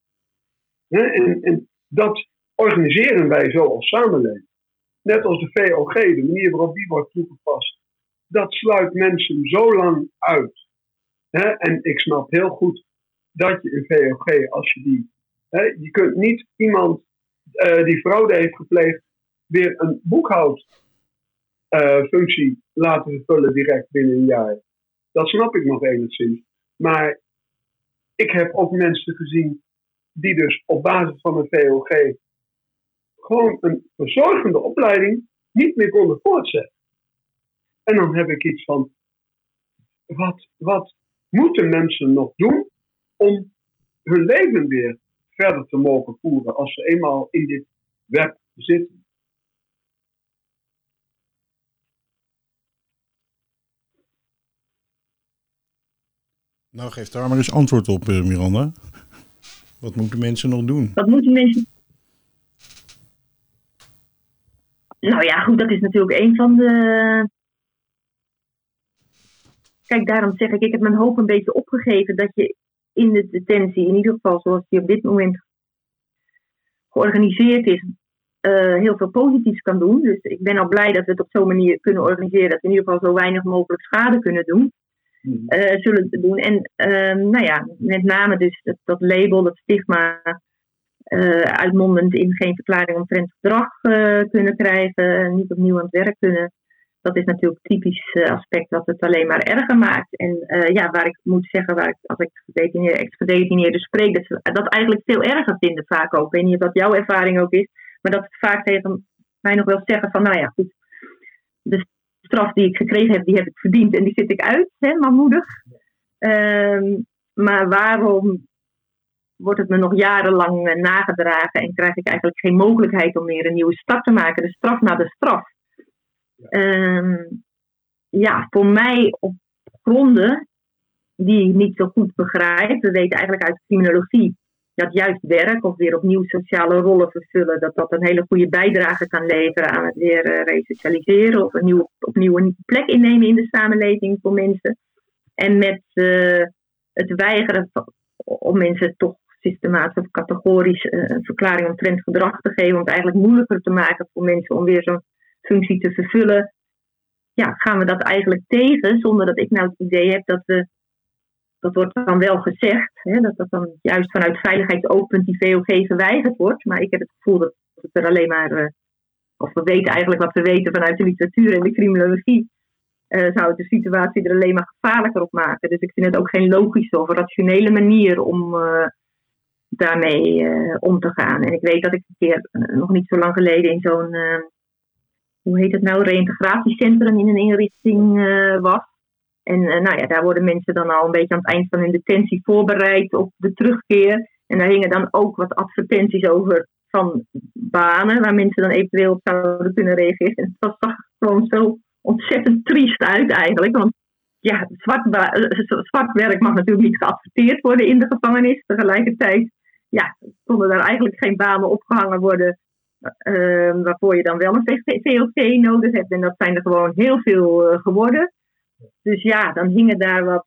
En, dat organiseren wij zo als samenleving. Net als de VOG, de manier waarop die wordt toegepast. Dat sluit mensen zo lang uit. En ik snap heel goed dat je een VOG, als je die. Je kunt niet iemand eh, die fraude heeft gepleegd. Weer een boekhoudfunctie laten vervullen direct binnen een jaar. Dat snap ik nog enigszins. Maar ik heb ook mensen gezien die dus op basis van een VOG gewoon een verzorgende opleiding niet meer konden voortzetten. En dan heb ik iets van, wat, wat moeten mensen nog doen om hun leven weer verder te mogen voeren als ze eenmaal in dit web zitten? Nou, geef daar maar eens antwoord op, eh, Miranda. Wat moeten mensen nog doen? Wat moeten mensen. Nou ja, goed, dat is natuurlijk een van de. Kijk, daarom zeg ik, ik heb mijn hoop een beetje opgegeven dat je in de detentie, in ieder geval zoals die op dit moment georganiseerd is, eh, heel veel positiefs kan doen. Dus ik ben al blij dat we het op zo'n manier kunnen organiseren dat we in ieder geval zo weinig mogelijk schade kunnen doen eh, zullen doen. En ehm, nou ja, met name dus dat, dat label, dat stigma, eh, uitmondend in geen verklaring omtrent gedrag eh, kunnen krijgen, niet opnieuw aan het werk kunnen. Dat is natuurlijk een typisch aspect wat het alleen maar erger maakt. En ja, waar ik moet zeggen, waar ik, als ik gedetineerde, ex-gedetineerden spreek, dat ze dat eigenlijk veel erger vinden vaak ook. Ik weet niet of dat jouw ervaring ook is, maar dat ze vaak tegen mij nog wel zeggen van, nou ja, goed, de straf die ik gekregen heb, die heb ik verdiend en die zit ik uit, hè, manmoedig. Ehm, maar waarom wordt het me nog jarenlang eh, nagedragen en krijg ik eigenlijk geen mogelijkheid om meer een nieuwe start te maken? De straf na de straf. Ehm, ja, voor mij op gronden die ik niet zo goed begrijp. We weten eigenlijk uit criminologie dat juist werk of weer opnieuw sociale rollen vervullen, dat dat een hele goede bijdrage kan leveren aan het weer eh, resocialiseren of een nieuwe, opnieuw een plek innemen in de samenleving voor mensen. En met eh, het weigeren om mensen toch systematisch of categorisch eh, een verklaring omtrent gedrag te geven, om het eigenlijk moeilijker te maken voor mensen om weer zo'n functie te vervullen, ja, gaan we dat eigenlijk tegen, zonder dat ik nou het idee heb dat we, dat wordt dan wel gezegd, hè, dat dat dan juist vanuit veiligheidsoogpunt die VOG verweigerd wordt, maar ik heb het gevoel dat het er alleen maar, eh, of we weten eigenlijk wat we weten vanuit de literatuur en de criminologie, eh, zou het de situatie er alleen maar gevaarlijker op maken. Dus ik vind het ook geen logische of rationele manier om eh, daarmee om te gaan. En ik weet dat ik een keer, nog niet zo lang geleden, in zo'n, hoe heet het nou, reïntegratiecentrum in een inrichting was. En eh, nou ja, daar worden mensen dan al een beetje aan het eind van hun detentie voorbereid op de terugkeer. En daar hingen dan ook wat advertenties over van banen waar mensen dan eventueel op zouden kunnen reageren. En het zag gewoon zo ontzettend triest uit eigenlijk. Want ja, eh, zwart werk mag natuurlijk niet geadverteerd worden in de gevangenis. Tegelijkertijd ja, konden daar eigenlijk geen banen opgehangen worden eh, waarvoor je dan wel een VOC nodig hebt. En dat zijn er gewoon heel veel geworden. Dus ja, dan hingen daar wat,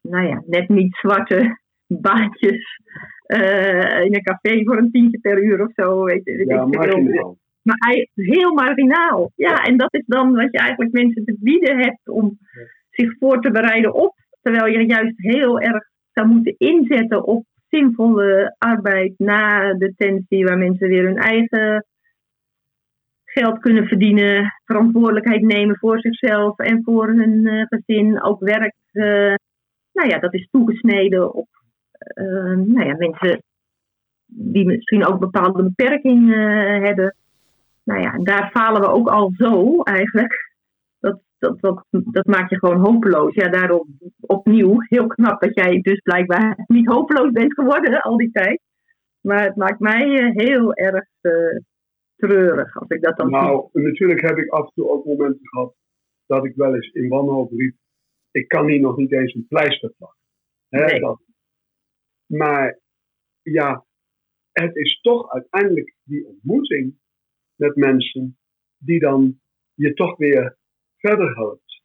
nou ja, net niet zwarte baantjes eh, in een café voor een tientje per uur of zo. Weet je, weet Ja, ik veel. marginaal. Maar hij heel marginaal. Ja, en dat is dan wat je eigenlijk mensen te bieden hebt om zich voor te bereiden op. Terwijl je juist heel erg zou moeten inzetten op zinvolle arbeid na detentie, waar mensen weer hun eigen geld kunnen verdienen, verantwoordelijkheid nemen voor zichzelf en voor hun eh, gezin, ook werk. eh, nou ja, dat is toegesneden op eh, nou ja, mensen die misschien ook bepaalde beperkingen hebben. Nou ja, daar falen we ook al zo eigenlijk. Dat, dat, dat, maakt je gewoon hopeloos. Ja, daarom opnieuw heel knap dat jij dus blijkbaar niet hopeloos bent geworden al die tijd. Maar het maakt mij heel erg treurig als ik dat dan zie. Nou, natuurlijk heb ik af en toe ook momenten gehad dat ik wel eens in wanhoop riep. Ik kan hier nog niet eens een pleister plakken. Hè, Nee. dat. Maar ja, het is toch uiteindelijk die ontmoeting met mensen die dan je toch weer verder helpt.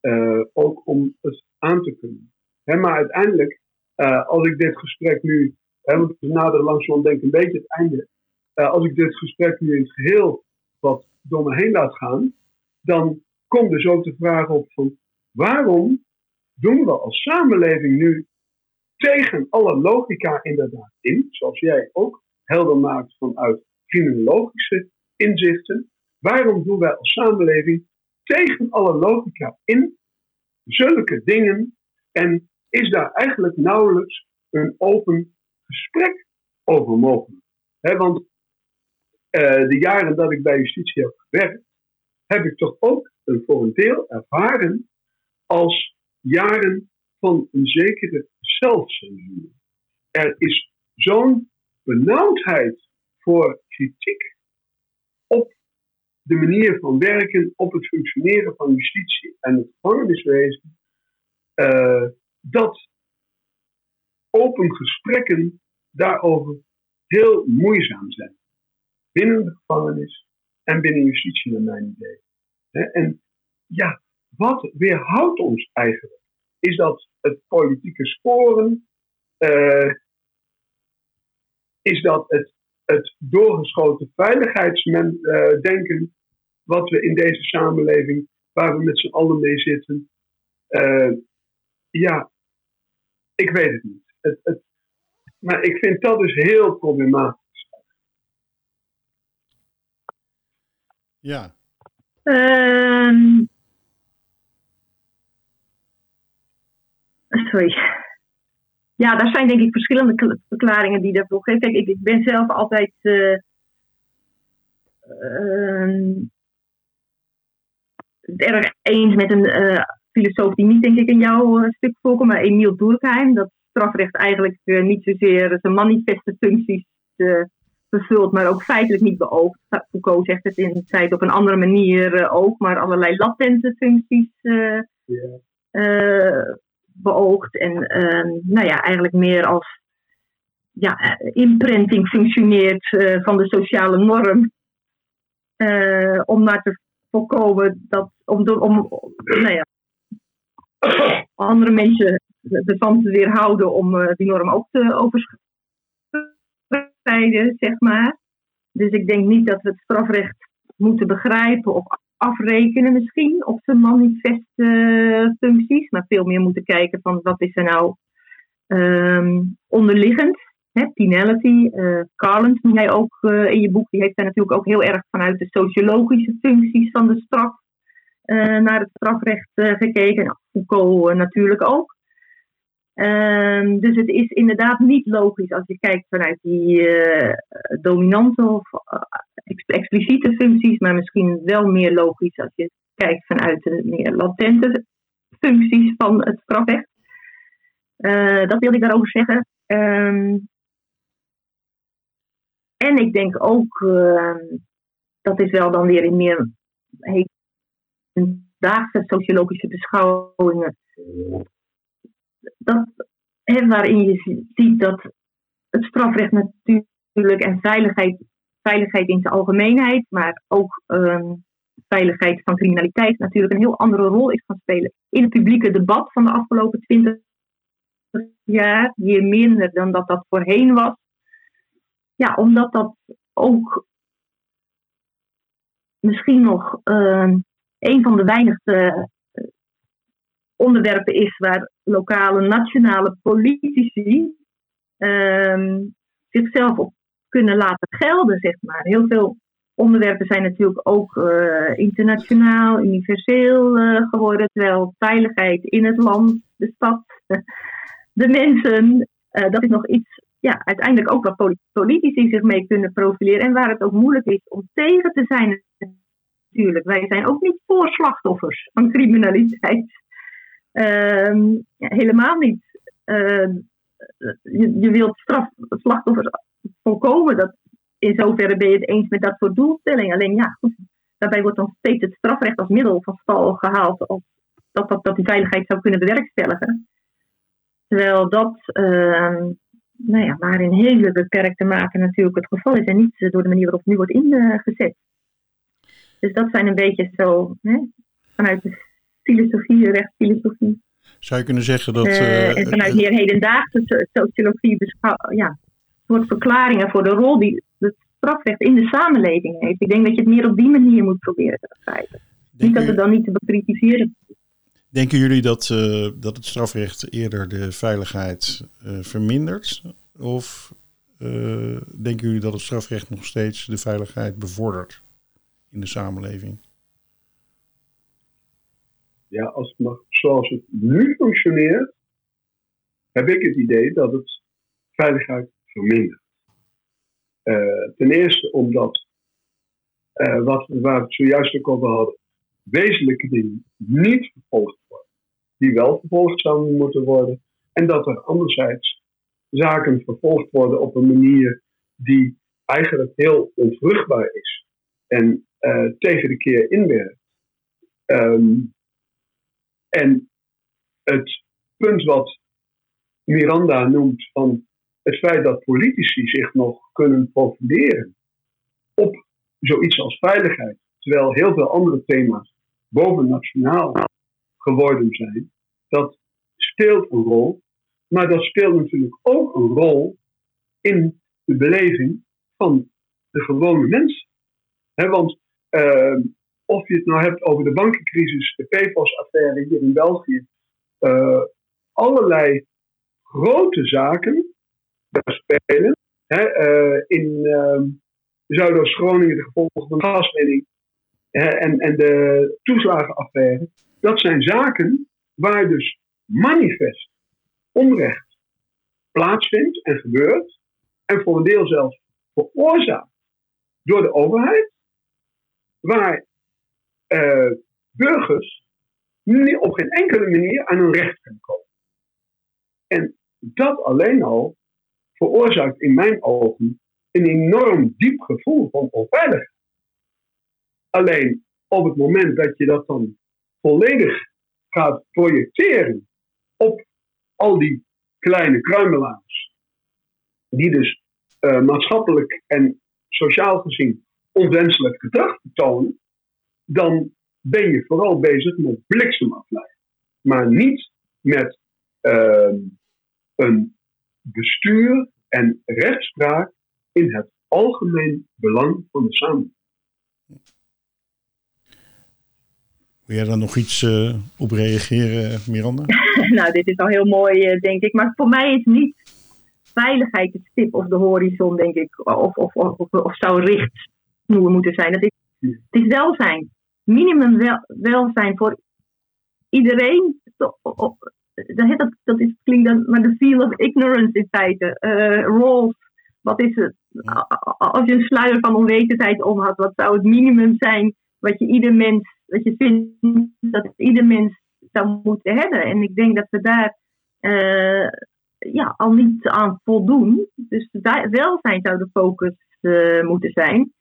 Eh, ook om het aan te kunnen. Hè, maar uiteindelijk, eh, als ik dit gesprek nu, hè, want we naderen langzaam denk ik een beetje het einde. Eh, als ik dit gesprek nu in het geheel wat door me heen laat gaan, dan komt dus ook de vraag op van waarom doen we als samenleving nu tegen alle logica inderdaad in, zoals jij ook helder maakt vanuit criminologische inzichten, waarom doen wij als samenleving tegen alle logica in zulke dingen en is daar eigenlijk nauwelijks een open gesprek over mogelijk? Want eh, de jaren dat ik bij justitie heb gewerkt, heb ik toch ook een voor een deel ervaren als jaren van een zekere zelfcensuur. Er is zo'n benauwdheid voor kritiek op de manier van werken, op het functioneren van justitie en het gevangeniswezen, eh, dat open gesprekken daarover heel moeizaam zijn. Binnen de gevangenis en binnen justitie, naar mijn idee. En ja, wat weerhoudt ons eigenlijk? Is dat het politieke sporen? Eh, is dat het, het doorgeschoten veiligheidsdenken wat we in deze samenleving, waar we met z'n allen mee zitten? Eh, ja, ik weet het niet. Het, het, maar ik vind dat dus heel problematisch. Ja, Ehm, sorry. Ja, daar zijn denk ik verschillende kl- verklaringen die daarvoor geven. Ik, ik ben zelf altijd het erg eens met een eh, filosoof die niet denk ik in jouw eh, stuk voorkomt, maar Emiel Durkheim. Dat strafrecht eigenlijk niet zozeer zijn manifeste functies vervult, maar ook feitelijk niet beoogt. Foucault zegt het in zei het op een andere manier eh, ook, maar allerlei latente functies Ja. eh, beoogt. En ehm, nou ja, eigenlijk meer als ja, imprinting functioneert van de sociale norm. Om maar te voorkomen dat, om, door- om nou ja, andere mensen ervan te weerhouden om die norm ook te overschrijden, zeg maar. Dus ik denk niet dat we het strafrecht moeten begrijpen of afrekenen misschien op zijn manifeste eh, functies, maar veel meer moeten kijken van wat is er nou ehm, onderliggend. Hè, penality, eh Carlens, die jij ook eh, in je boek, die heeft daar natuurlijk ook heel erg vanuit de sociologische functies van de straf naar het strafrecht gekeken. Nou, Foucault natuurlijk ook. Ehm, dus het is inderdaad niet logisch als je kijkt vanuit die eh, dominante of eh, ex- expliciete functies, maar misschien wel meer logisch als je kijkt vanuit de meer latente functies van het strafrecht. Eh, dat wilde ik daarover zeggen. Ehm, en ik denk ook, ehm, dat is wel dan weer in meer hedendaagse sociologische beschouwingen, dat, waarin je zi- ziet dat het strafrecht natuurlijk en veiligheid, veiligheid in zijn algemeenheid, maar ook ehm, veiligheid van criminaliteit natuurlijk een heel andere rol is gaan spelen in het publieke debat van de afgelopen twintig jaar, hier minder dan dat dat voorheen was. Ja, omdat dat ook misschien nog ehm, een van de weinigste onderwerpen is waar lokale, nationale politici ehm, zichzelf op kunnen laten gelden, zeg maar. Heel veel onderwerpen zijn natuurlijk ook eh, internationaal, universeel eh, geworden, terwijl veiligheid in het land, de stad, de mensen, eh, dat is nog iets, ja, uiteindelijk ook waar politici zich mee kunnen profileren en waar het ook moeilijk is om tegen te zijn. Natuurlijk, wij zijn ook niet voor slachtoffers van criminaliteit. Ehm, helemaal niet. Ehm, je, je wilt straf, slachtoffers voorkomen. Dat, in zoverre ben je het eens met dat soort doelstellingen. Alleen ja, daarbij wordt dan steeds het strafrecht als middel van stal gehaald. Als dat, dat, die veiligheid zou kunnen bewerkstelligen. Terwijl dat uh, nou ja, maar in hele beperkte mate natuurlijk het geval is. En niet door de manier waarop het nu wordt ingezet. Dus dat zijn een beetje zo hè, vanuit de filosofie, rechtsfilosofie. Zou je kunnen zeggen dat... Uh, en vanuit meer hedendaagse sociologie ja, soort verklaringen voor de rol die het strafrecht in de samenleving heeft. Ik denk dat je het meer op die manier moet proberen te begrijpen. niet dat het dan niet te bekritiseren Denken jullie dat, uh, dat het strafrecht eerder de veiligheid uh, vermindert? Of uh, denken jullie dat het strafrecht nog steeds de veiligheid bevordert in de samenleving? Ja, als het mag, zoals het nu functioneert, heb ik het idee dat het veiligheid vermindert. Uh, ten eerste omdat, uh, wat, waar we het zojuist ook over hadden, wezenlijke dingen niet vervolgd worden, die wel vervolgd zouden moeten worden, en dat er anderzijds zaken vervolgd worden op een manier die eigenlijk heel onvruchtbaar is en uh, tegen de keer inwerkt. Um, en het punt wat Miranda noemt van het feit dat politici zich nog kunnen profileren op zoiets als veiligheid, terwijl heel veel andere thema's bovennationaal geworden zijn, dat speelt een rol. Maar dat speelt natuurlijk ook een rol in de beleving van de gewone mensen. want uh, of je het nou hebt over de bankencrisis, de PFOS-affaire hier in België, uh, allerlei grote zaken daar spelen. Hè, uh, in uh, Zuidoost-Groningen de gevolgen van de gaswinning en, en de toeslagenaffaire. Dat zijn zaken waar dus manifest onrecht plaatsvindt en gebeurt. En voor een deel zelfs veroorzaakt door de overheid. Waar uh, burgers op geen enkele manier aan hun recht kunnen komen. En dat alleen al veroorzaakt in mijn ogen een enorm diep gevoel van onveiligheid. Alleen op het moment dat je dat dan volledig gaat projecteren op al die kleine kruimelaars, die dus uh, maatschappelijk en sociaal gezien onwenselijk gedrag tonen, dan ben je vooral bezig met bliksemafleiding. Maar niet met uh, een bestuur en rechtspraak in het algemeen belang van de samenleving. Wil jij daar nog iets uh, op reageren, Miranda? nou, dit is al heel mooi, uh, denk ik. Maar voor mij is niet veiligheid het stip of de horizon, denk ik. Of, of, of, of, of zou richtsnoer moeten zijn. Dat is, het is welzijn minimum wel, welzijn voor iedereen. Dat, dat, dat is, klinkt dan, maar de feel of ignorance in feite. Uh, roles, wat is het? Als je een sluier van onwetendheid om had, wat zou het minimum zijn wat je ieder mens, wat je vindt dat ieder mens zou moeten hebben? En ik denk dat we daar uh, ja, al niet aan voldoen. Dus welzijn zou de focus uh, moeten zijn.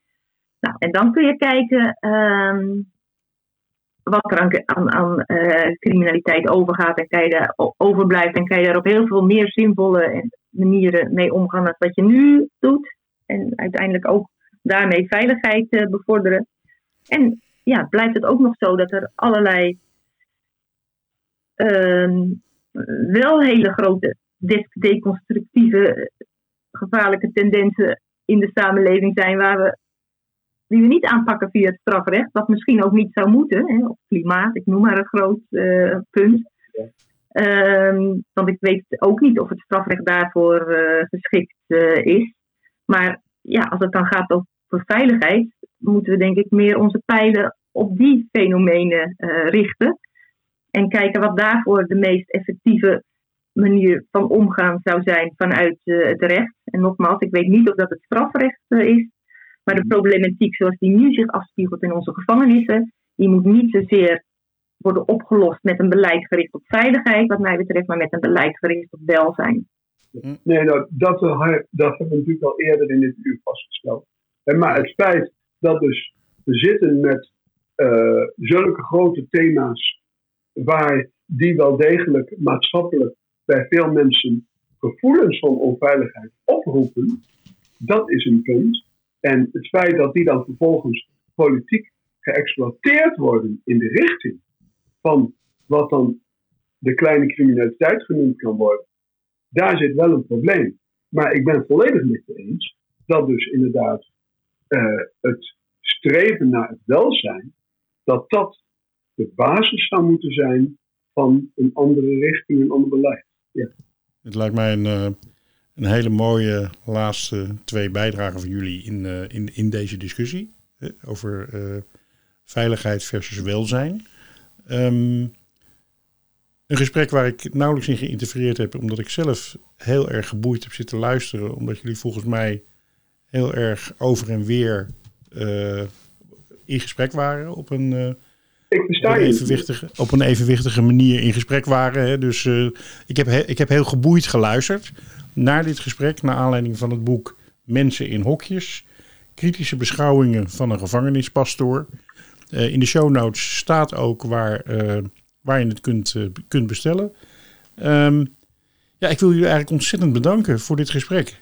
Nou, en dan kun je kijken um, wat er aan, aan, aan uh, criminaliteit overgaat en kan je daar overblijft. En kan je daar op heel veel meer zinvolle manieren mee omgaan dan wat je nu doet. En uiteindelijk ook daarmee veiligheid uh, bevorderen. En ja, blijft het ook nog zo dat er allerlei uh, wel hele grote deconstructieve gevaarlijke tendensen in de samenleving zijn waar we die we niet aanpakken via het strafrecht, wat misschien ook niet zou moeten, hè, of klimaat, ik noem maar een groot uh, punt. Ehm, want ik weet ook niet of het strafrecht daarvoor eh, geschikt eh, is. Maar ja, als het dan gaat over veiligheid, moeten we denk ik meer onze pijlen op die fenomenen eh, richten. En kijken wat daarvoor de meest effectieve manier van omgaan zou zijn vanuit het recht. En nogmaals, ik weet niet of dat het strafrecht is. Maar de problematiek zoals die nu zich afspiegelt in onze gevangenissen, die moet niet zozeer worden opgelost met een beleid gericht op veiligheid, wat mij betreft, maar met een beleid gericht op welzijn. Nee, dat, dat hebben we natuurlijk al eerder in dit uur vastgesteld. Maar het feit dat dus we zitten met uh, zulke grote thema's, waar die wel degelijk maatschappelijk bij veel mensen gevoelens van onveiligheid oproepen, dat is een punt. En het feit dat die dan vervolgens politiek geëxploiteerd worden in de richting van wat dan de kleine criminaliteit genoemd kan worden, daar zit wel een probleem. Maar ik ben volledig met je eens dat dus inderdaad uh, het streven naar het welzijn, dat dat de basis zou moeten zijn van een andere richting, een ander beleid. Ja. Het lijkt mij een, uh, een hele mooie laatste twee bijdragen van jullie in, uh, in, in deze discussie over veiligheid versus welzijn. Um, een gesprek waar ik nauwelijks in geïnterfereerd heb, omdat ik zelf heel erg geboeid heb zitten luisteren. Omdat jullie volgens mij heel erg over en weer uh, in gesprek waren op een, ik op, een evenwichtige, op een evenwichtige manier in gesprek waren. Hè. Dus uh, ik, heb ik heb heel geboeid geluisterd naar dit gesprek, naar aanleiding van het boek Mensen in Hokjes. Kritische beschouwingen van een gevangenispastoor. Uh, in de show notes staat ook waar, uh, waar je het kunt, uh, kunt bestellen. Um, ja, ik wil jullie eigenlijk ontzettend bedanken voor dit gesprek.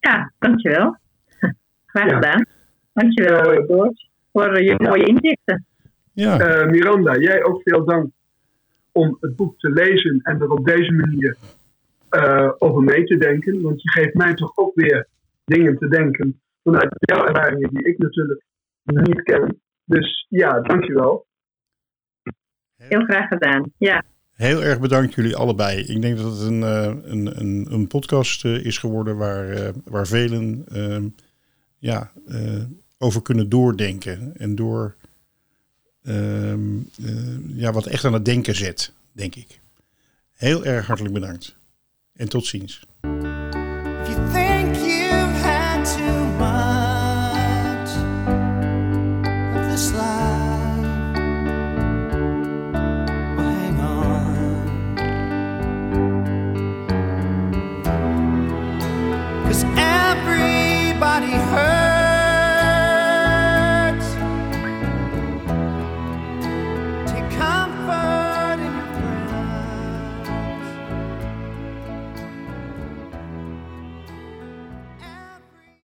Ja, dankjewel. Graag gedaan. Dankjewel, Doors, voor je mooie inzichten. Ja. Miranda, jij ook veel dank om het boek te lezen en er op deze manier over mee te denken. Want je geeft mij toch ook weer dingen te denken vanuit jouw ervaringen die ik natuurlijk niet ken. Dus ja, dankjewel. Heel graag gedaan, ja. Heel erg bedankt jullie allebei. Ik denk dat het een, een, een, een podcast is geworden waar, waar velen uh, ja, uh, over kunnen doordenken. En door ja, wat echt aan het denken zet, denk ik. Heel erg hartelijk bedankt. En tot ziens.